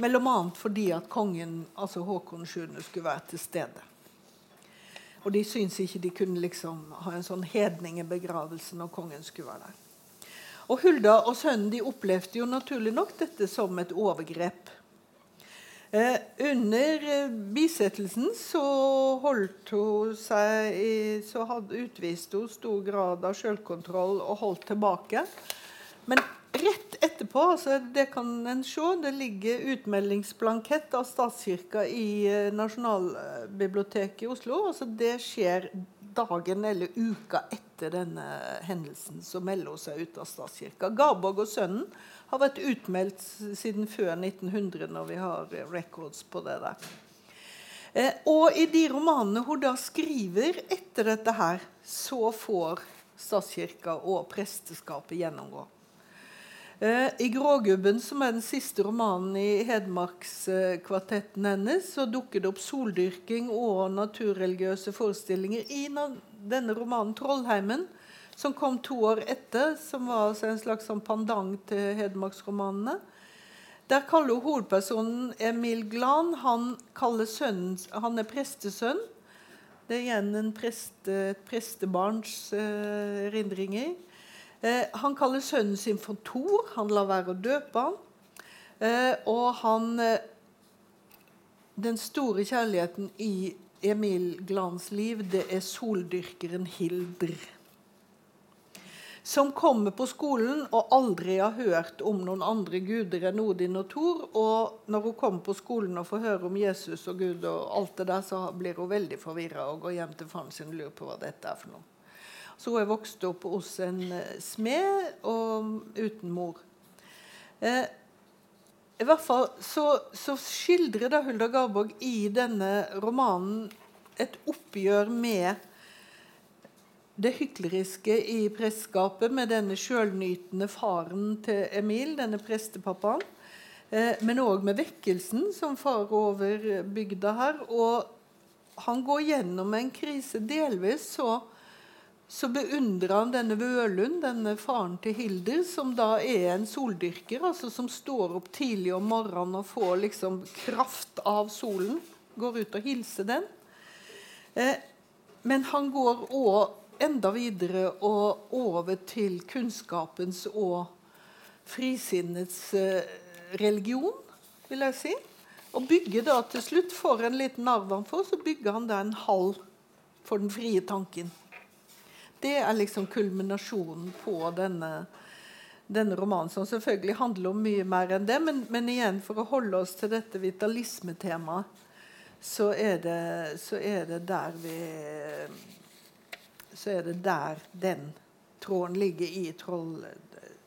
Mellom annet fordi at kongen, altså Håkon 7., skulle være til stede. Og de syntes ikke de kunne liksom ha en sånn hedningebegravelse når kongen skulle være der. Og Hulda og sønnen de opplevde jo naturlig nok dette som et overgrep. Eh, under eh, bisettelsen så holdt hun seg i, så hadde, utviste hun stor grad av selvkontroll og holdt tilbake. Men rett etterpå, altså det kan en se, det ligger utmeldingsblankett av statskirka i eh, Nasjonalbiblioteket i Oslo. altså Det skjer dagen eller uka etter denne hendelsen. Så melder hun seg ut av statskirka. Garborg og sønnen har vært utmeldt siden før 1900, når vi har records på det der. Eh, og i de romanene hun da skriver etter dette her, så får statskirka og presteskapet gjennomgå. Eh, I 'Grågubben', som er den siste romanen i Hedmarkskvartetten hennes, så dukker det opp soldyrking og naturreligiøse forestillinger i denne romanen 'Trollheimen', som kom to år etter, som var altså en slags sånn pendant til hedmarksromanene. Der kaller hun hovedpersonen Emil Glan. Han, sønnen, han er prestesønn. Det er igjen preste, et prestebarns eh, erindringer. Eh, han kaller sønnen sin for Thor. Han lar være å døpe han. Eh, og han eh, Den store kjærligheten i Emil Glans liv, det er soldyrkeren Hildr som kommer på skolen og aldri har hørt om noen andre guder enn Odin og Thor. Og når hun kommer på skolen og får høre om Jesus og Gud, og alt det der, så blir hun veldig forvirra og går hjem til faren sin og lurer på hva dette er for noe. Så hun er vokst opp hos en eh, smed og uten mor. Eh, I hvert fall så, så skildrer da Hulda Garborg i denne romanen et oppgjør med det hykleriske i presteskapet med denne sjølnytende faren til Emil, denne prestepappaen. Eh, men òg med vekkelsen som farer over bygda her. Og han går gjennom en krise. Delvis så, så beundrer han denne Vølund, denne faren til Hilder, som da er en soldyrker. altså Som står opp tidlig om morgenen og får liksom kraft av solen. Går ut og hilser den. Eh, men han går òg enda videre og over til kunnskapens og frisinnets eh, religion, vil jeg si. Og bygger da til slutt, for en liten arv han får, så bygger han da en hall for den frie tanken. Det er liksom kulminasjonen på denne, denne romanen, som selvfølgelig handler om mye mer enn det. Men, men igjen, for å holde oss til dette vitalismetemaet, så så er det der vi Så er det der den tråden ligger i, troll,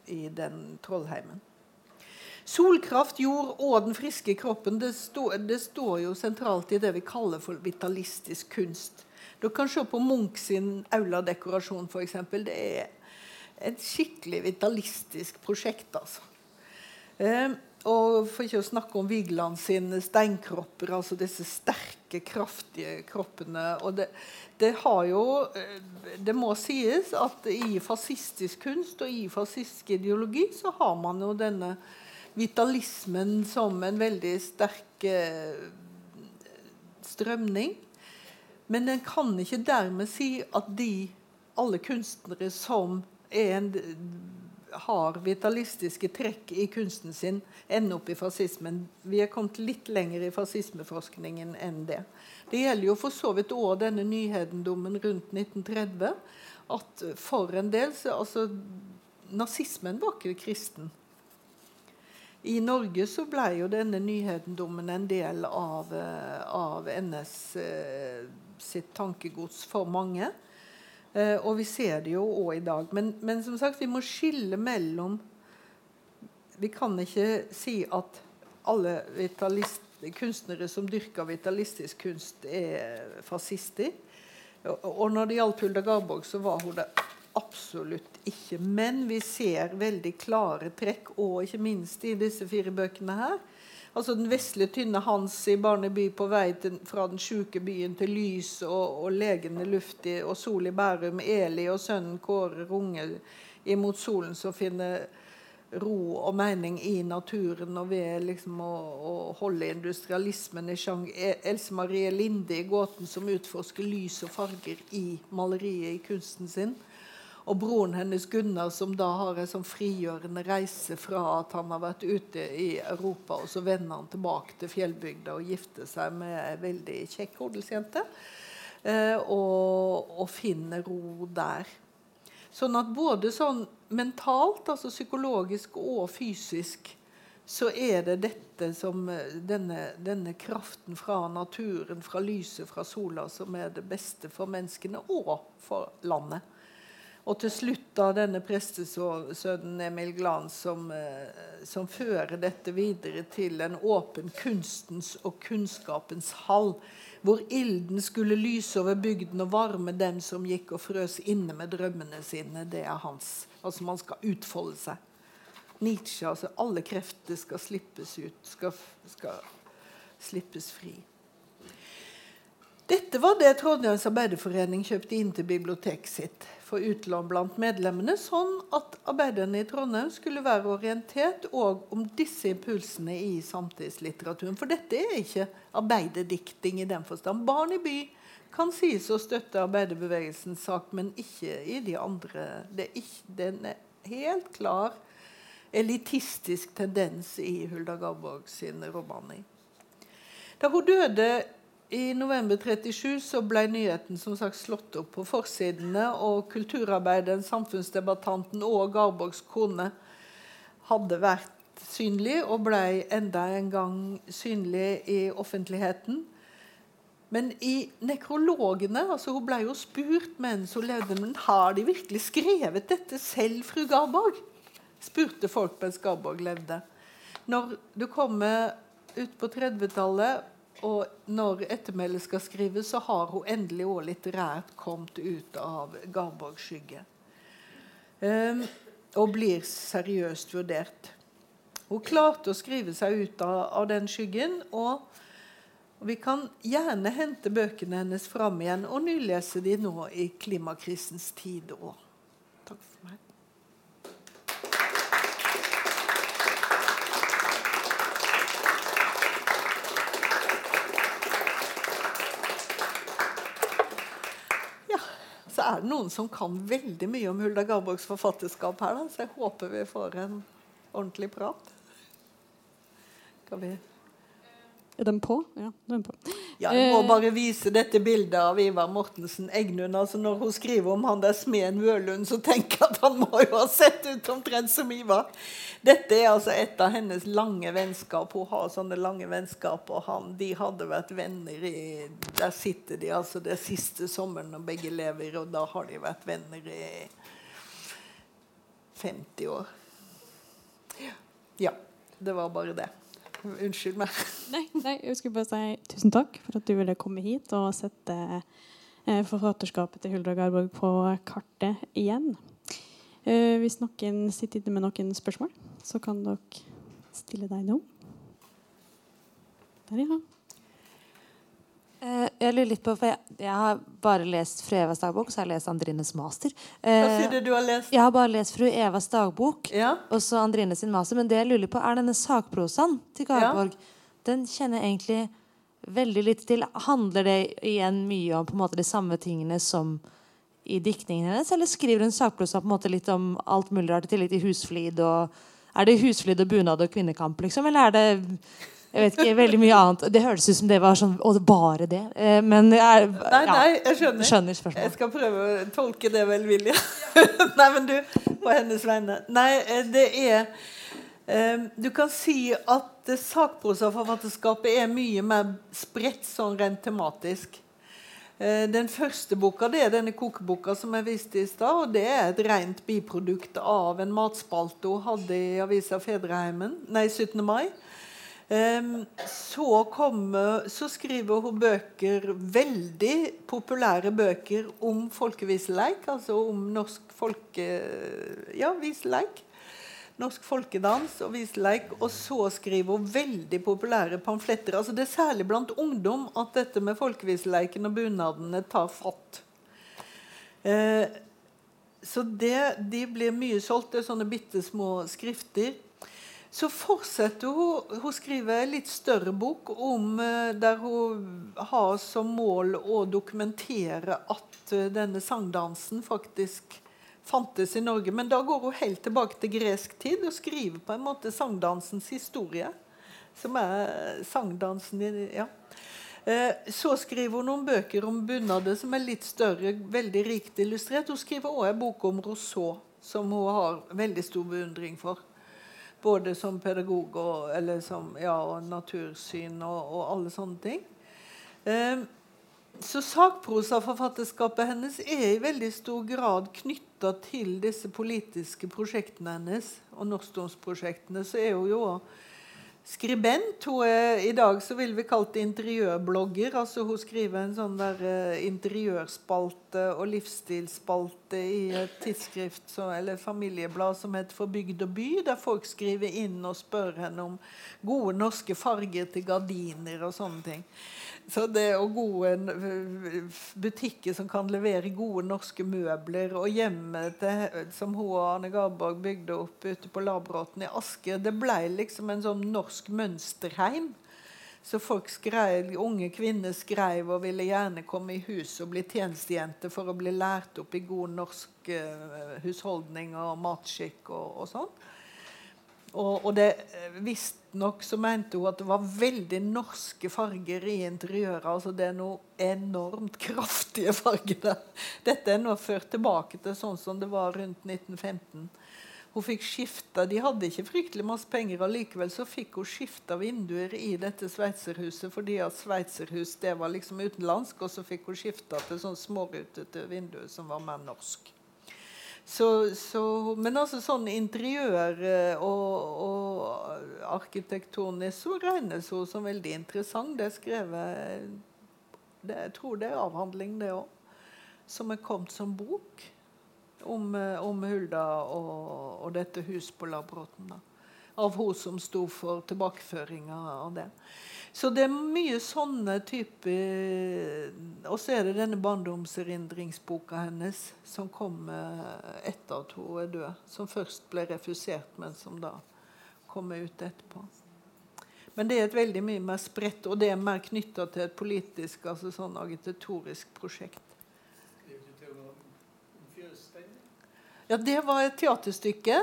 i den trollheimen. Solkraft, jord og den friske kroppen det, stå, det, står jo sentralt i det vi kaller for vitalistisk kunst. Du kan se på Munch sin auladekorasjon f.eks. Det er et skikkelig vitalistisk prosjekt. altså. Eh, og For ikke å snakke om Vigeland sine steinkropper, altså disse sterke, kraftige kroppene. og det, det, har jo, eh, det må sies at i fascistisk kunst og i fascistisk ideologi så har man jo denne vitalismen som en veldig sterk eh, strømning. Men en kan ikke dermed si at de, alle kunstnere som er en, har vitalistiske trekk i kunsten sin, ender opp i fascismen. Vi er kommet litt lenger i fascismeforskningen enn det. Det gjelder jo for så vidt òg denne nyhedendommen rundt 1930. At for en del så, altså, Nazismen var ikke kristen. I Norge så ble jo denne nyhedendommen en del av, eh, av NS eh, sitt tankegods for mange. Eh, og vi ser det jo òg i dag. Men, men, som sagt, vi må skille mellom Vi kan ikke si at alle kunstnere som dyrker vitalistisk kunst, er fascister. Og, når det gjaldt Hulda Garborg, så var hun det absolutt ikke. Men vi ser veldig klare trekk, og ikke minst i disse fire bøkene her. Altså Den vesle, tynne Hans i Barneby på vei til, fra den sjuke byen til lys og, og legende luftig, og sol i Bærum. Eli og sønnen Kåre Runge imot solen som finner ro og mening i naturen og ved liksom å, å holde industrialismen i sjang. E, Else Marie Linde i gåten som utforsker lys og farger i maleriet i kunsten sin. Og broren hennes Gunnar, som da har en sånn frigjørende reise fra at han har vært ute i Europa, og så vender han tilbake til fjellbygda og gifter seg med ei veldig kjekk odelsjente. Eh, og, og, finner ro der. Sånn at både sånn mentalt, altså psykologisk og fysisk, så er det dette som eh, denne, denne, kraften fra naturen, fra lyset, fra sola, som er det beste for menneskene og for landet. Og til slutt da denne prestesønnen Emil Glans som, eh, som, fører dette videre til en åpen kunstens og kunnskapens hall, hvor ilden skulle lyse over bygden og varme dem som gikk og frøs inne med drømmene sine. Det er hans. Altså man skal utfolde seg. Nietzsche, altså alle krefter skal slippes ut, skal, skal slippes fri. Dette var det Trondheims Arbeiderforening kjøpte inn til biblioteket sitt for utlån blant medlemmene, sånn at arbeiderne i Trondheim skulle være orientert òg om disse impulsene i samtidslitteraturen. For dette er ikke arbeiderdikting i den forstand. Barn i by kan sies å støtte arbeiderbevegelsens sak, men ikke i de andre. Det er, ikke, den er helt klar elitistisk tendens i Hulda Garborg sine romaner. Da hun døde i november 37 så ble nyheten som sagt slått opp på forsidene, og kulturarbeideren, samfunnsdebattanten og Garborgs kone hadde vært synlig og ble enda en gang synlig i offentligheten. Men i nekrologene altså Hun ble jo spurt mens hun levde. Men har de virkelig skrevet dette selv, fru Garborg? spurte folk mens Garborg levde. Når du kommer ut på 30-tallet og når ettermælet skal skrives, så har hun endelig òg litterært kommet ut av Garborgs skygge. Um, og blir seriøst vurdert. Hun klarte å skrive seg ut av, av den skyggen. Og vi kan gjerne hente bøkene hennes fram igjen og nylese de nå i klimakrisens tid òg. Takk for meg. Er det noen som kan veldig mye om Hulda Garborgs forfatterskap her, da, så jeg håper vi får en ordentlig prat. Skal vi Er den på? Ja, den er på. Ja, jeg må Eh. bare vise dette bildet av Ivar Mortensen Egnund. Altså når hun skriver om han der smeden Vølund, så tenker jeg at han må jo ha sett ut omtrent som Ivar. Dette er altså et av hennes lange vennskap. Hun har sånne lange vennskap, og han, de hadde vært venner i Der sitter de altså det siste sommeren når begge lever, og da har de vært venner i 50 år. Ja. Det var bare det. Unnskyld meg. Nei, nei, jeg skulle bare si tusen takk for at du ville komme hit og sette eh, forfatterskapet til Hulda Garborg på kartet igjen. Eh, hvis noen sitter inne med noen spørsmål, så kan dere stille deg nå. Der, ja. Eh, jeg lurer litt på, for jeg, jeg har bare lest Fru Evas dagbok, så har jeg lest Andrines master. Hva Eh, sier du du har lest? jeg har bare lest Fru Evas dagbok Ja. og så Andrines master. Men det jeg lurer på, er denne sakprosaen til Garborg. Den kjenner jeg egentlig veldig litt til. Handler det igjen mye om på en måte de samme tingene som i diktningen hennes, eller skriver hun sakprosa på en måte litt om alt mulig rart, i tillegg til husflid og Er det husflid og bunad og kvinnekamp, liksom, eller er det jeg vet ikke, veldig mye annet. Det høres ut som det var sånn Og bare det. Eh, Men jeg, ja, nei, jeg skjønner. skjønner Jeg skal prøve å tolke det velvillig. nei, men du, på hennes vegne. Nei, eh, det er um, Du kan si at sakprosaforfatterskapet er mye mer spredt sånn rent tematisk. Den første boka det er denne kokeboka som jeg viste i stad. og Det er et rent biprodukt av en matspalte hun hadde i avisa Fedreheimen, nei, 17. mai. Em, så, kommer, så skriver hun bøker, veldig populære bøker om folkeviseleik, altså om norsk folke... Ja, viseleik. Norsk folkedans og viseleik. Og så skriver hun veldig populære pamfletter. Altså det er særlig blant ungdom at dette med folkeviseleiken og bunadene tar fatt. Eh, så det, de blir mye solgt. Det er sånne bitte små skrifter. Så fortsetter hun Hun skriver en litt større bok om, eh, der hun har som mål å dokumentere at eh, denne sangdansen faktisk fantes i Norge. Men da går hun helt tilbake til gresk tid og skriver på en måte sangdansens historie. Som er sangdansen i ja. Eh, Så skriver hun noen bøker om bunader som er litt større, veldig rikt illustrert. Hun skriver også en bok om Rousseau, som hun har veldig stor beundring for. Både som pedagog og, som, ja, og natursyn og, og alle sånne ting. Eh, så sakprosaforfatterskapet hennes er i veldig stor grad knytta til disse politiske prosjektene hennes. Og norskdomsprosjektene. Så er hun jo også skribent. Hun er, I dag så vil vi kalt det interiørblogger. altså Hun skriver en sånn der eh, interiørspalte og livsstilsspalte i et tidsskrift så, eller familieblad som heter For bygd og by, der folk skriver inn og spør henne om gode norske farger til gardiner og sånne ting. Så det å gode eh, butikker som kan levere gode norske møbler, og hjemmet som hun og Arne Garborg bygde opp ute på Labråten i Asker, det ble liksom en sånn norsk mønsterheim. Så folk skrev, unge kvinner skrev og ville gjerne komme i hus og bli tjenestejenter for å bli lært opp i god norsk eh, husholdning og matskikk og, og sånn. Og, og det Visstnok så mente hun at det var veldig norske farger i interiøret. altså Det er noe enormt kraftige farger der. Dette er nå ført tilbake til sånn som det var rundt 1915. Hun fikk skifta, De hadde ikke fryktelig masse penger, og likevel så fikk hun skifta vinduer i dette sveitserhuset fordi at sveitserhus det var liksom utenlandsk, og så fikk hun skifta til sånn smårutete vinduer som var mer norsk. Så, så, men altså sånn interiør og, og, arkitekturen arkitektonisk så regnes hun som veldig interessant. Det er skrevet det, Jeg tror det er avhandling, det òg. Som er kommet som bok om, eh, om Hulda og, og dette huset på Labråten. Av hun som sto for tilbakeføringa av det. Så det er mye sånne typer Og så er det denne barndomserindringsboka hennes som kom eh, etter at hun er død. Som først ble refusert, men som da kommer ut etterpå. Men det er et veldig mye mer spredt, og det er mer knytta til et politisk, altså sånn agitatorisk prosjekt. Ja, det var et teaterstykke.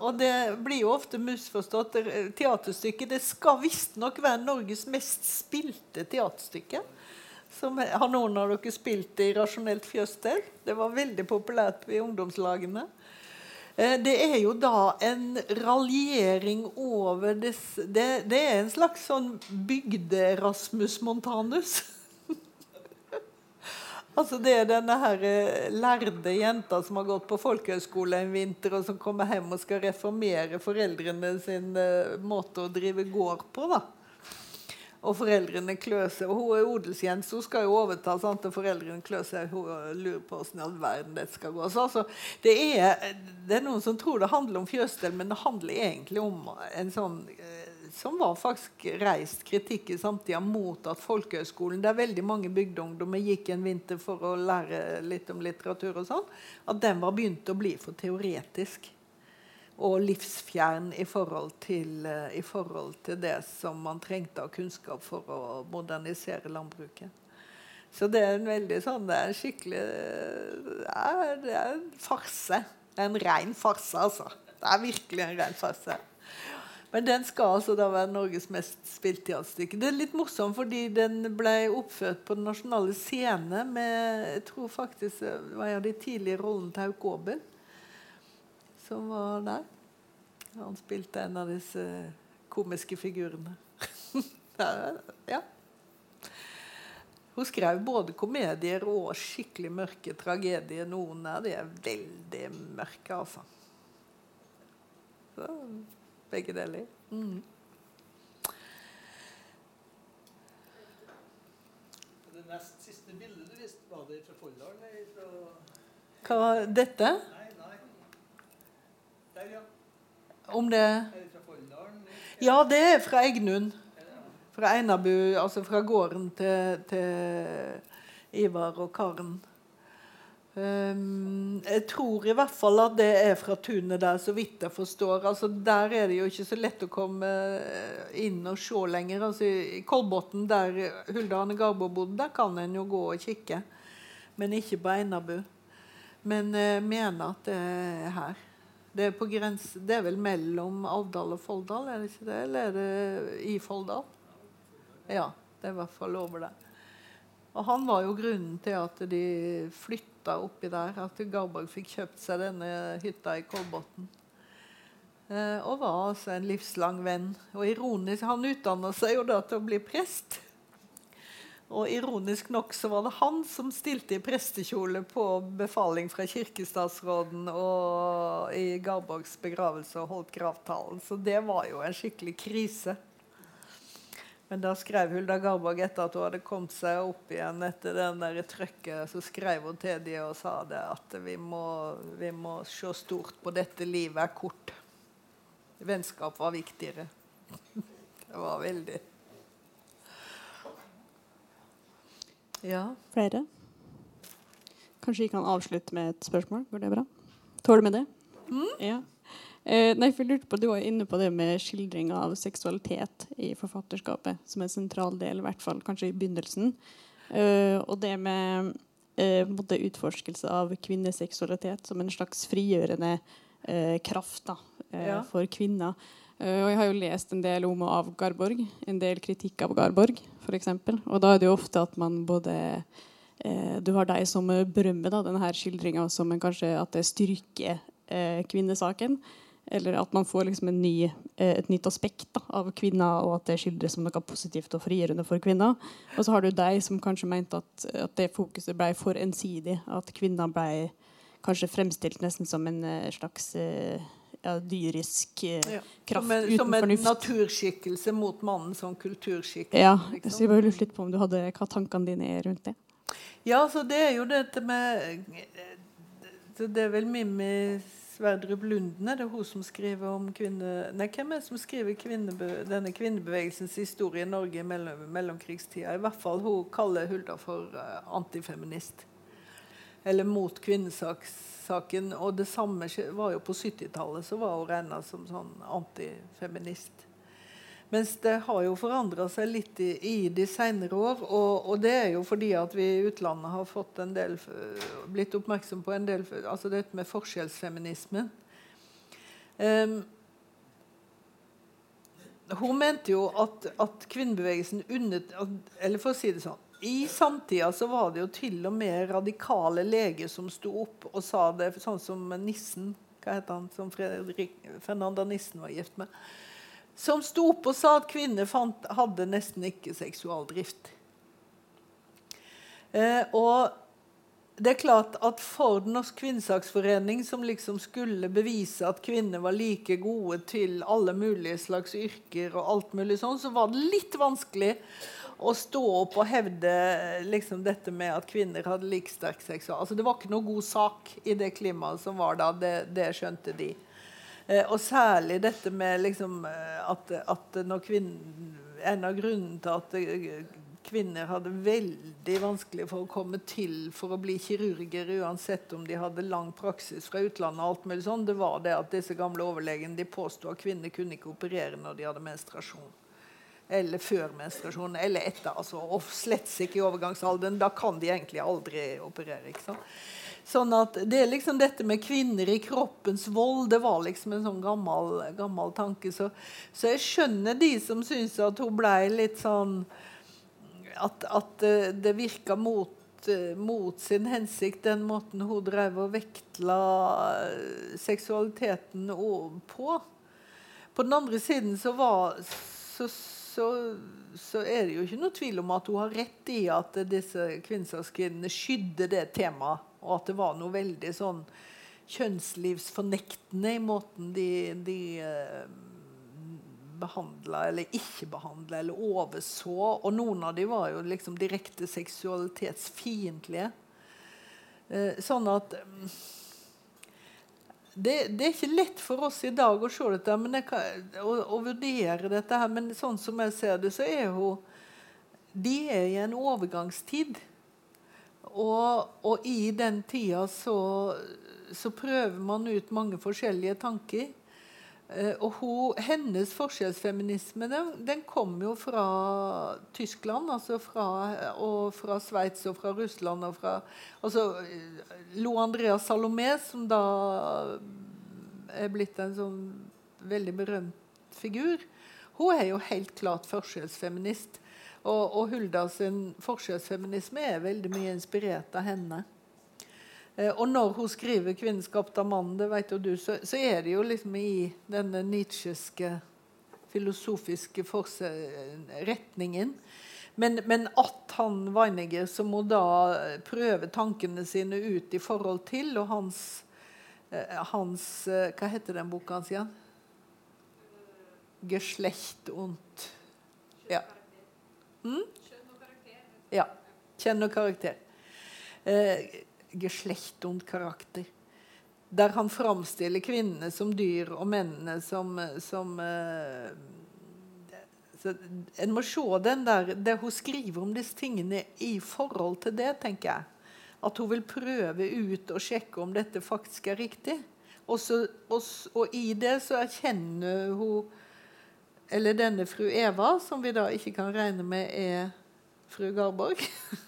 Og det blir jo ofte misforstått. Teaterstykket det skal visstnok være Norges mest spilte teaterstykke. Som, har noen av dere spilt det i Rasjonelt fjøsstell? Det var veldig populært i ungdomslagene. Eh, det er jo da en raljering over disse det, det, er en slags sånn bygde-Rasmus Montanus. altså Det er denne her eh, lærde jenta som har gått på folkehøyskole en vinter, og som kommer hjem og skal reformere foreldrene sin uh, måte å drive gård på. da og foreldrene kløser. Og hun er odelsjent, så hun skal jo overta. Sant? Og foreldrene kløser. Hun lurer på hvordan i all verden dette skal gå. Så, altså, det, er, det, er, noen som tror det handler om fjøsstell, men det handler egentlig om en sånn eh, som var faktisk reist kritikk i samtida mot at folkehøgskolen, der veldig mange bygdeungdommer gikk en vinter for å lære litt om litteratur, og sånn, at den var begynt å bli for teoretisk og livsfjern i forhold, til, eh, i forhold til det som man trengte av kunnskap for å modernisere landbruket. Så det er en veldig sånn Det er en skikkelig Det er, det er en farse. En ren farse, altså. Det er virkelig en ren farse. Men den skal altså da være Norges mest spilte teaterstykke. Det er litt morsomt fordi den ble oppført på Den nasjonale scene med jeg tror faktisk det var en av de tidlige rollene til Hauk Aabel som var der. Han spilte en av disse komiske figurene. ja. Hun skrev både komedier og skikkelig mørke tragedier. Noen av de er veldig mørke, altså. Så, begge deler. Mm. Det nest siste bildet du viste, var det fra Folldalen? Fra... Hva dette? Om det Ja, det er fra Egnund. Fra Einabu, altså fra gården til, til Ivar og Karen. Um, jeg tror i hvert fall at det er fra tunet der, så vidt jeg forstår. Altså, der er det jo ikke så lett å komme inn og se lenger. Altså, I Kolbotn, der Hulda Arne Garbo bodde, der kan en jo gå og kikke. Men ikke på Einabu. Men jeg uh, mener at det er her. Det er, på grens, det er vel mellom Avdal og Folldal, er det ikke det? Eller er det i Folldal? Ja, det er i hvert fall over der. Og han var jo grunnen til at de flytta oppi der. At Garborg fikk kjøpt seg denne hytta i Kolbotn. Eh, og var altså en livslang venn. Og ironisk, han utdanna seg jo da til å bli prest. Og ironisk nok så var det han som stilte i prestekjole på befaling fra kirkestatsråden og i Garborgs begravelse og holdt gravtalen. Så det var jo en skikkelig krise. Men da skrev Hulda Garborg etter at hun hadde kommet seg opp igjen etter den der trøkket, så skrev hun til dem og sa det at vi må, vi må se stort på dette livet er kort. Vennskap var viktigere. Det var veldig Ja. Flere? Kanskje vi kan avslutte med et spørsmål? Går det bra? Tåler du med det? Mm. Ja. Eh, nei, for jeg lurte på, Du var inne på det med skildring av seksualitet i forfatterskapet som en sentral del, i hvert fall kanskje i begynnelsen. Eh, og det med eh, utforskelse av kvinneseksualitet som en slags frigjørende kraft da, ja. for kvinner. Og jeg har jo lest en del om og av Garborg. En del kritikk av Garborg, f.eks. Og da er det jo ofte at man både Du har deg som berømmer da, denne skildringa som en, kanskje at det styrker kvinnesaken. Eller at man får liksom ny, et nytt aspekt da, av kvinner, og at det skildres som noe positivt og frigjørende for kvinner. Og så har du deg som kanskje mente at, at det fokuset ble for ensidig. At kvinner ble kanskje fremstilt nesten som en slags ja, dyrisk eh, ja. kraft som en, uten som en fornuft. naturskikkelse mot mannen som kulturskikkelse. Ja, liksom. så jeg bare lurte litt på om du hadde hva tankene dine er rundt det. Ja, så det er jo dette med Det er vel Mimmi Sverdrup Lunden er det hun som skriver om kvinne... Nei, hvem er det som skriver kvinnebe, denne kvinnebevegelsens historie i Norge i mellom, mellomkrigstida? I hvert fall hun kaller Hulda for uh, antifeminist. Eller mot kvinnesaken. Og det samme var jo på 70-tallet, så var hun regna som sånn antifeminist. Mens det har jo forandra seg litt i, i de senere år. Og, og, det er jo fordi at vi i utlandet har fått en del, blitt oppmerksom på en del altså dette med forskjellsfeminisme. Um, hun mente jo at, at kvinnebevegelsen under, Eller for å si det sånn I samtida så var det jo til og med radikale leger som sto opp og sa det, sånn som Nissen hva heter han, som Fredrik, Fernanda Nissen var gift med. Som sto opp og sa at kvinner fant, hadde nesten ikke seksualdrift. Eh, og det er klart at For Norsk kvinnesaksforening, som liksom skulle bevise at kvinner var like gode til alle mulige slags yrker, og alt mulig sånn, så var det litt vanskelig å stå opp og hevde liksom, dette med at kvinner hadde like sterk seksual... Altså, det var ikke noe god sak i det klimaet som var da. Det, det skjønte de. Eh, og særlig dette med liksom, eh, at, at kvinner En av grunnene til at eh, kvinner hadde veldig vanskelig for å komme til for å bli kirurger, uansett om de hadde lang praksis fra utlandet. og alt mulig sånn, Det var det at disse gamle overlegene de påsto at kvinner kunne ikke operere når de hadde menstruasjon. Eller før menstruasjon, eller etter. Altså, og slett ikke i overgangsalderen. Da kan de egentlig aldri operere. ikke sant? Sånn at Det er liksom dette med kvinner i kroppens vold. Det var liksom en sånn gammel, gammel tanke. Så, så jeg skjønner de som syns at hun ble litt sånn at, at eh, det virka mot, eh, mot, sin hensikt, den måten hun drev og vektla eh, seksualiteten på. På den andre siden så, var, så, så, så, er det jo ikke noe tvil om at hun har rett i at disse kvinnesakskvinnene skydde det temaet, og at det var noe veldig sånn kjønnslivsfornektende i måten de, de behandla eller ikke behandla eller overså. Og noen av dem var jo liksom direkte seksualitetsfiendtlige. Eh, sånn at mm, det, det, er ikke lett for oss i dag å se dette kan, å, å, vurdere dette. her, Men sånn som jeg ser det, så er hun De er i en overgangstid. Og, og i den tida så, så prøver man ut mange forskjellige tanker. Eh, og hun, hennes forskjellsfeminisme den, den kom jo fra Tyskland altså fra, og fra Sveits og fra Russland. og fra, altså Lo Andrea Salomé, som da er blitt en sånn veldig berømt figur, hun er jo helt klart forskjellsfeminist. Og, og Hulda sin forskjellsfeminisme er veldig mye inspirert av henne. Eh, og når hun skriver 'Kvinnen skapt av mannen', det vet jo du, så, så, er det jo liksom i denne nietzscheske filosofiske retningen. Men, men, at han Weiniger, som må da prøve tankene sine ut i forhold til, og hans, eh, hans eh, Hva heter den boka hans igjen? 'Geschlecht und. Mm? Ja. Kjønn og karakter. Eh, Geslekt und karakter. Der han framstiller kvinnene som dyr og mennene som, som uh, En må se den der, det hun skriver om disse tingene i forhold til det, tenker jeg. At hun vil prøve ut og sjekke om dette faktisk er riktig. Og, så, og, og i det så erkjenner hun Eller denne fru Eva, som vi da ikke kan regne med er fru Garborg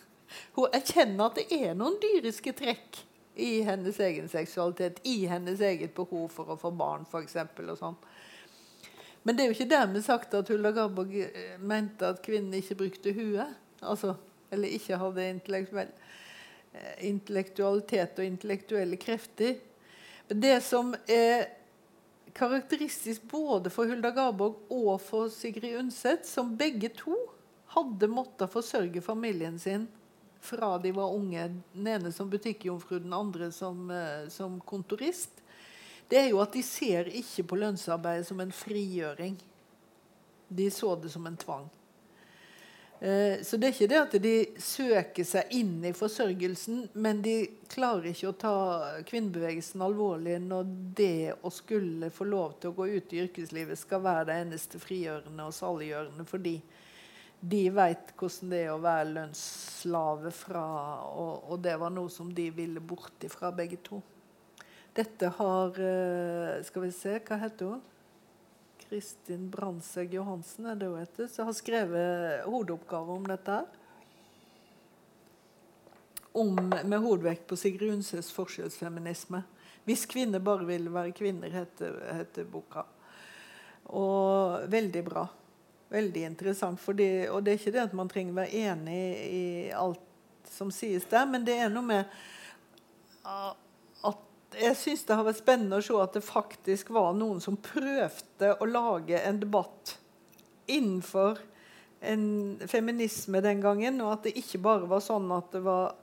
Hun erkjenner at det er noen dyriske trekk i hennes egen seksualitet, i hennes eget behov for å få barn, f.eks. Sånn. Men det er jo ikke dermed sagt at Hulla Garborg eh, mente at kvinnen ikke brukte huet. Altså, eller ikke hadde eh, intellektualitet og intellektuelle krefter. Men det som er karakteristisk både for Hulda Garborg og for Sigrid Undset, som begge to hadde måttet forsørge familien sin fra de var unge. Den ene som butikkjomfru, den andre som, eh, som, kontorist. Det er jo at de ser ikke på lønnsarbeidet som en frigjøring. De så det som en tvang. Eh, så det er ikke det at de søker seg inn i forsørgelsen, men de klarer ikke å ta kvinnebevegelsen alvorlig når det å skulle få lov til å gå ut i yrkeslivet skal være det eneste frigjørende og saliggjørende for de de vet hvordan det er å være lønnsslave fra og, og, det var noe som de ville bort ifra, begge to. Dette har eh, Skal vi se, hva heter hun? Kristin Brandtzæg Johansen er det hun heter, som har skrevet hovedoppgave om dette. her. Om, med hovedvekt på Sigrid Undsøs forskjellsfeminisme. 'Hvis kvinner bare vil være kvinner', heter, heter boka. Og veldig bra. Veldig interessant. Fordi, og det er ikke det at man trenger å være enig i alt som sies der, men det er noe med jeg syns det har vært spennende å se at det faktisk var noen som prøvde å lage en debatt innenfor en feminisme den gangen, og at det ikke bare var sånn at det var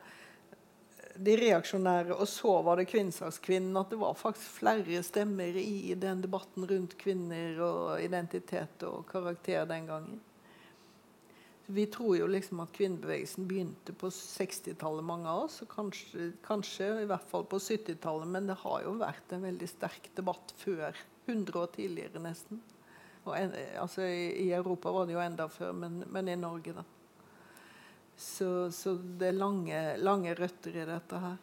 de reaksjonære, og så var det kvinnesakskvinnen. At det var faktisk flere stemmer i den debatten rundt kvinner og identitet og karakter den gangen. Vi tror jo liksom at kvinnebevegelsen begynte på 60-tallet, mange av oss. Og kanskje, kanskje i hvert fall på 70-tallet, men det har jo vært en veldig sterk debatt før. 100 år tidligere, nesten. En, altså, i, Europa var det jo enda før, men, men i Norge, da. Så, så det er lange, lange røtter i dette her.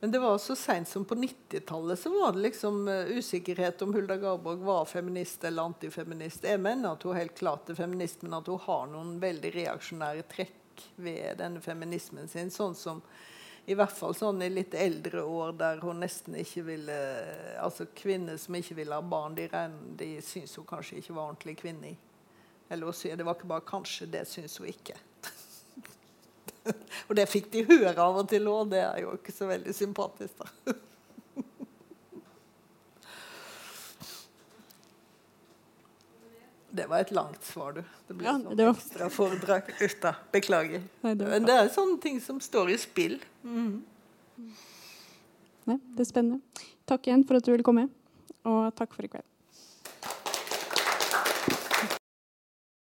Men det var så seint som på 90-tallet så var det liksom uh, usikkerhet om Hulda Garborg var feminist eller antifeminist. Jeg mener at hun helt klart er feminist, men at hun har noen veldig reaksjonære trekk ved denne feminismen sin. Sånn som i hvert fall sånn i litt eldre år der hun nesten ikke ville Altså kvinner som ikke ville ha barn, de, de syns hun kanskje ikke var ordentlig kvinne i. Eller hun sier det var ikke bare kanskje, det syns hun ikke. og det fikk de høre av og til òg, det er jo ikke så veldig sympatisk, da. Det var et langt svar, du. Det ble ja, sånn var... ekstra foredrag. Uff. Beklager. Nei, det Men det er sånne ting som står i spill. Mm. Nei, det er spennende. Takk igjen for at du ville komme, og takk for i kveld.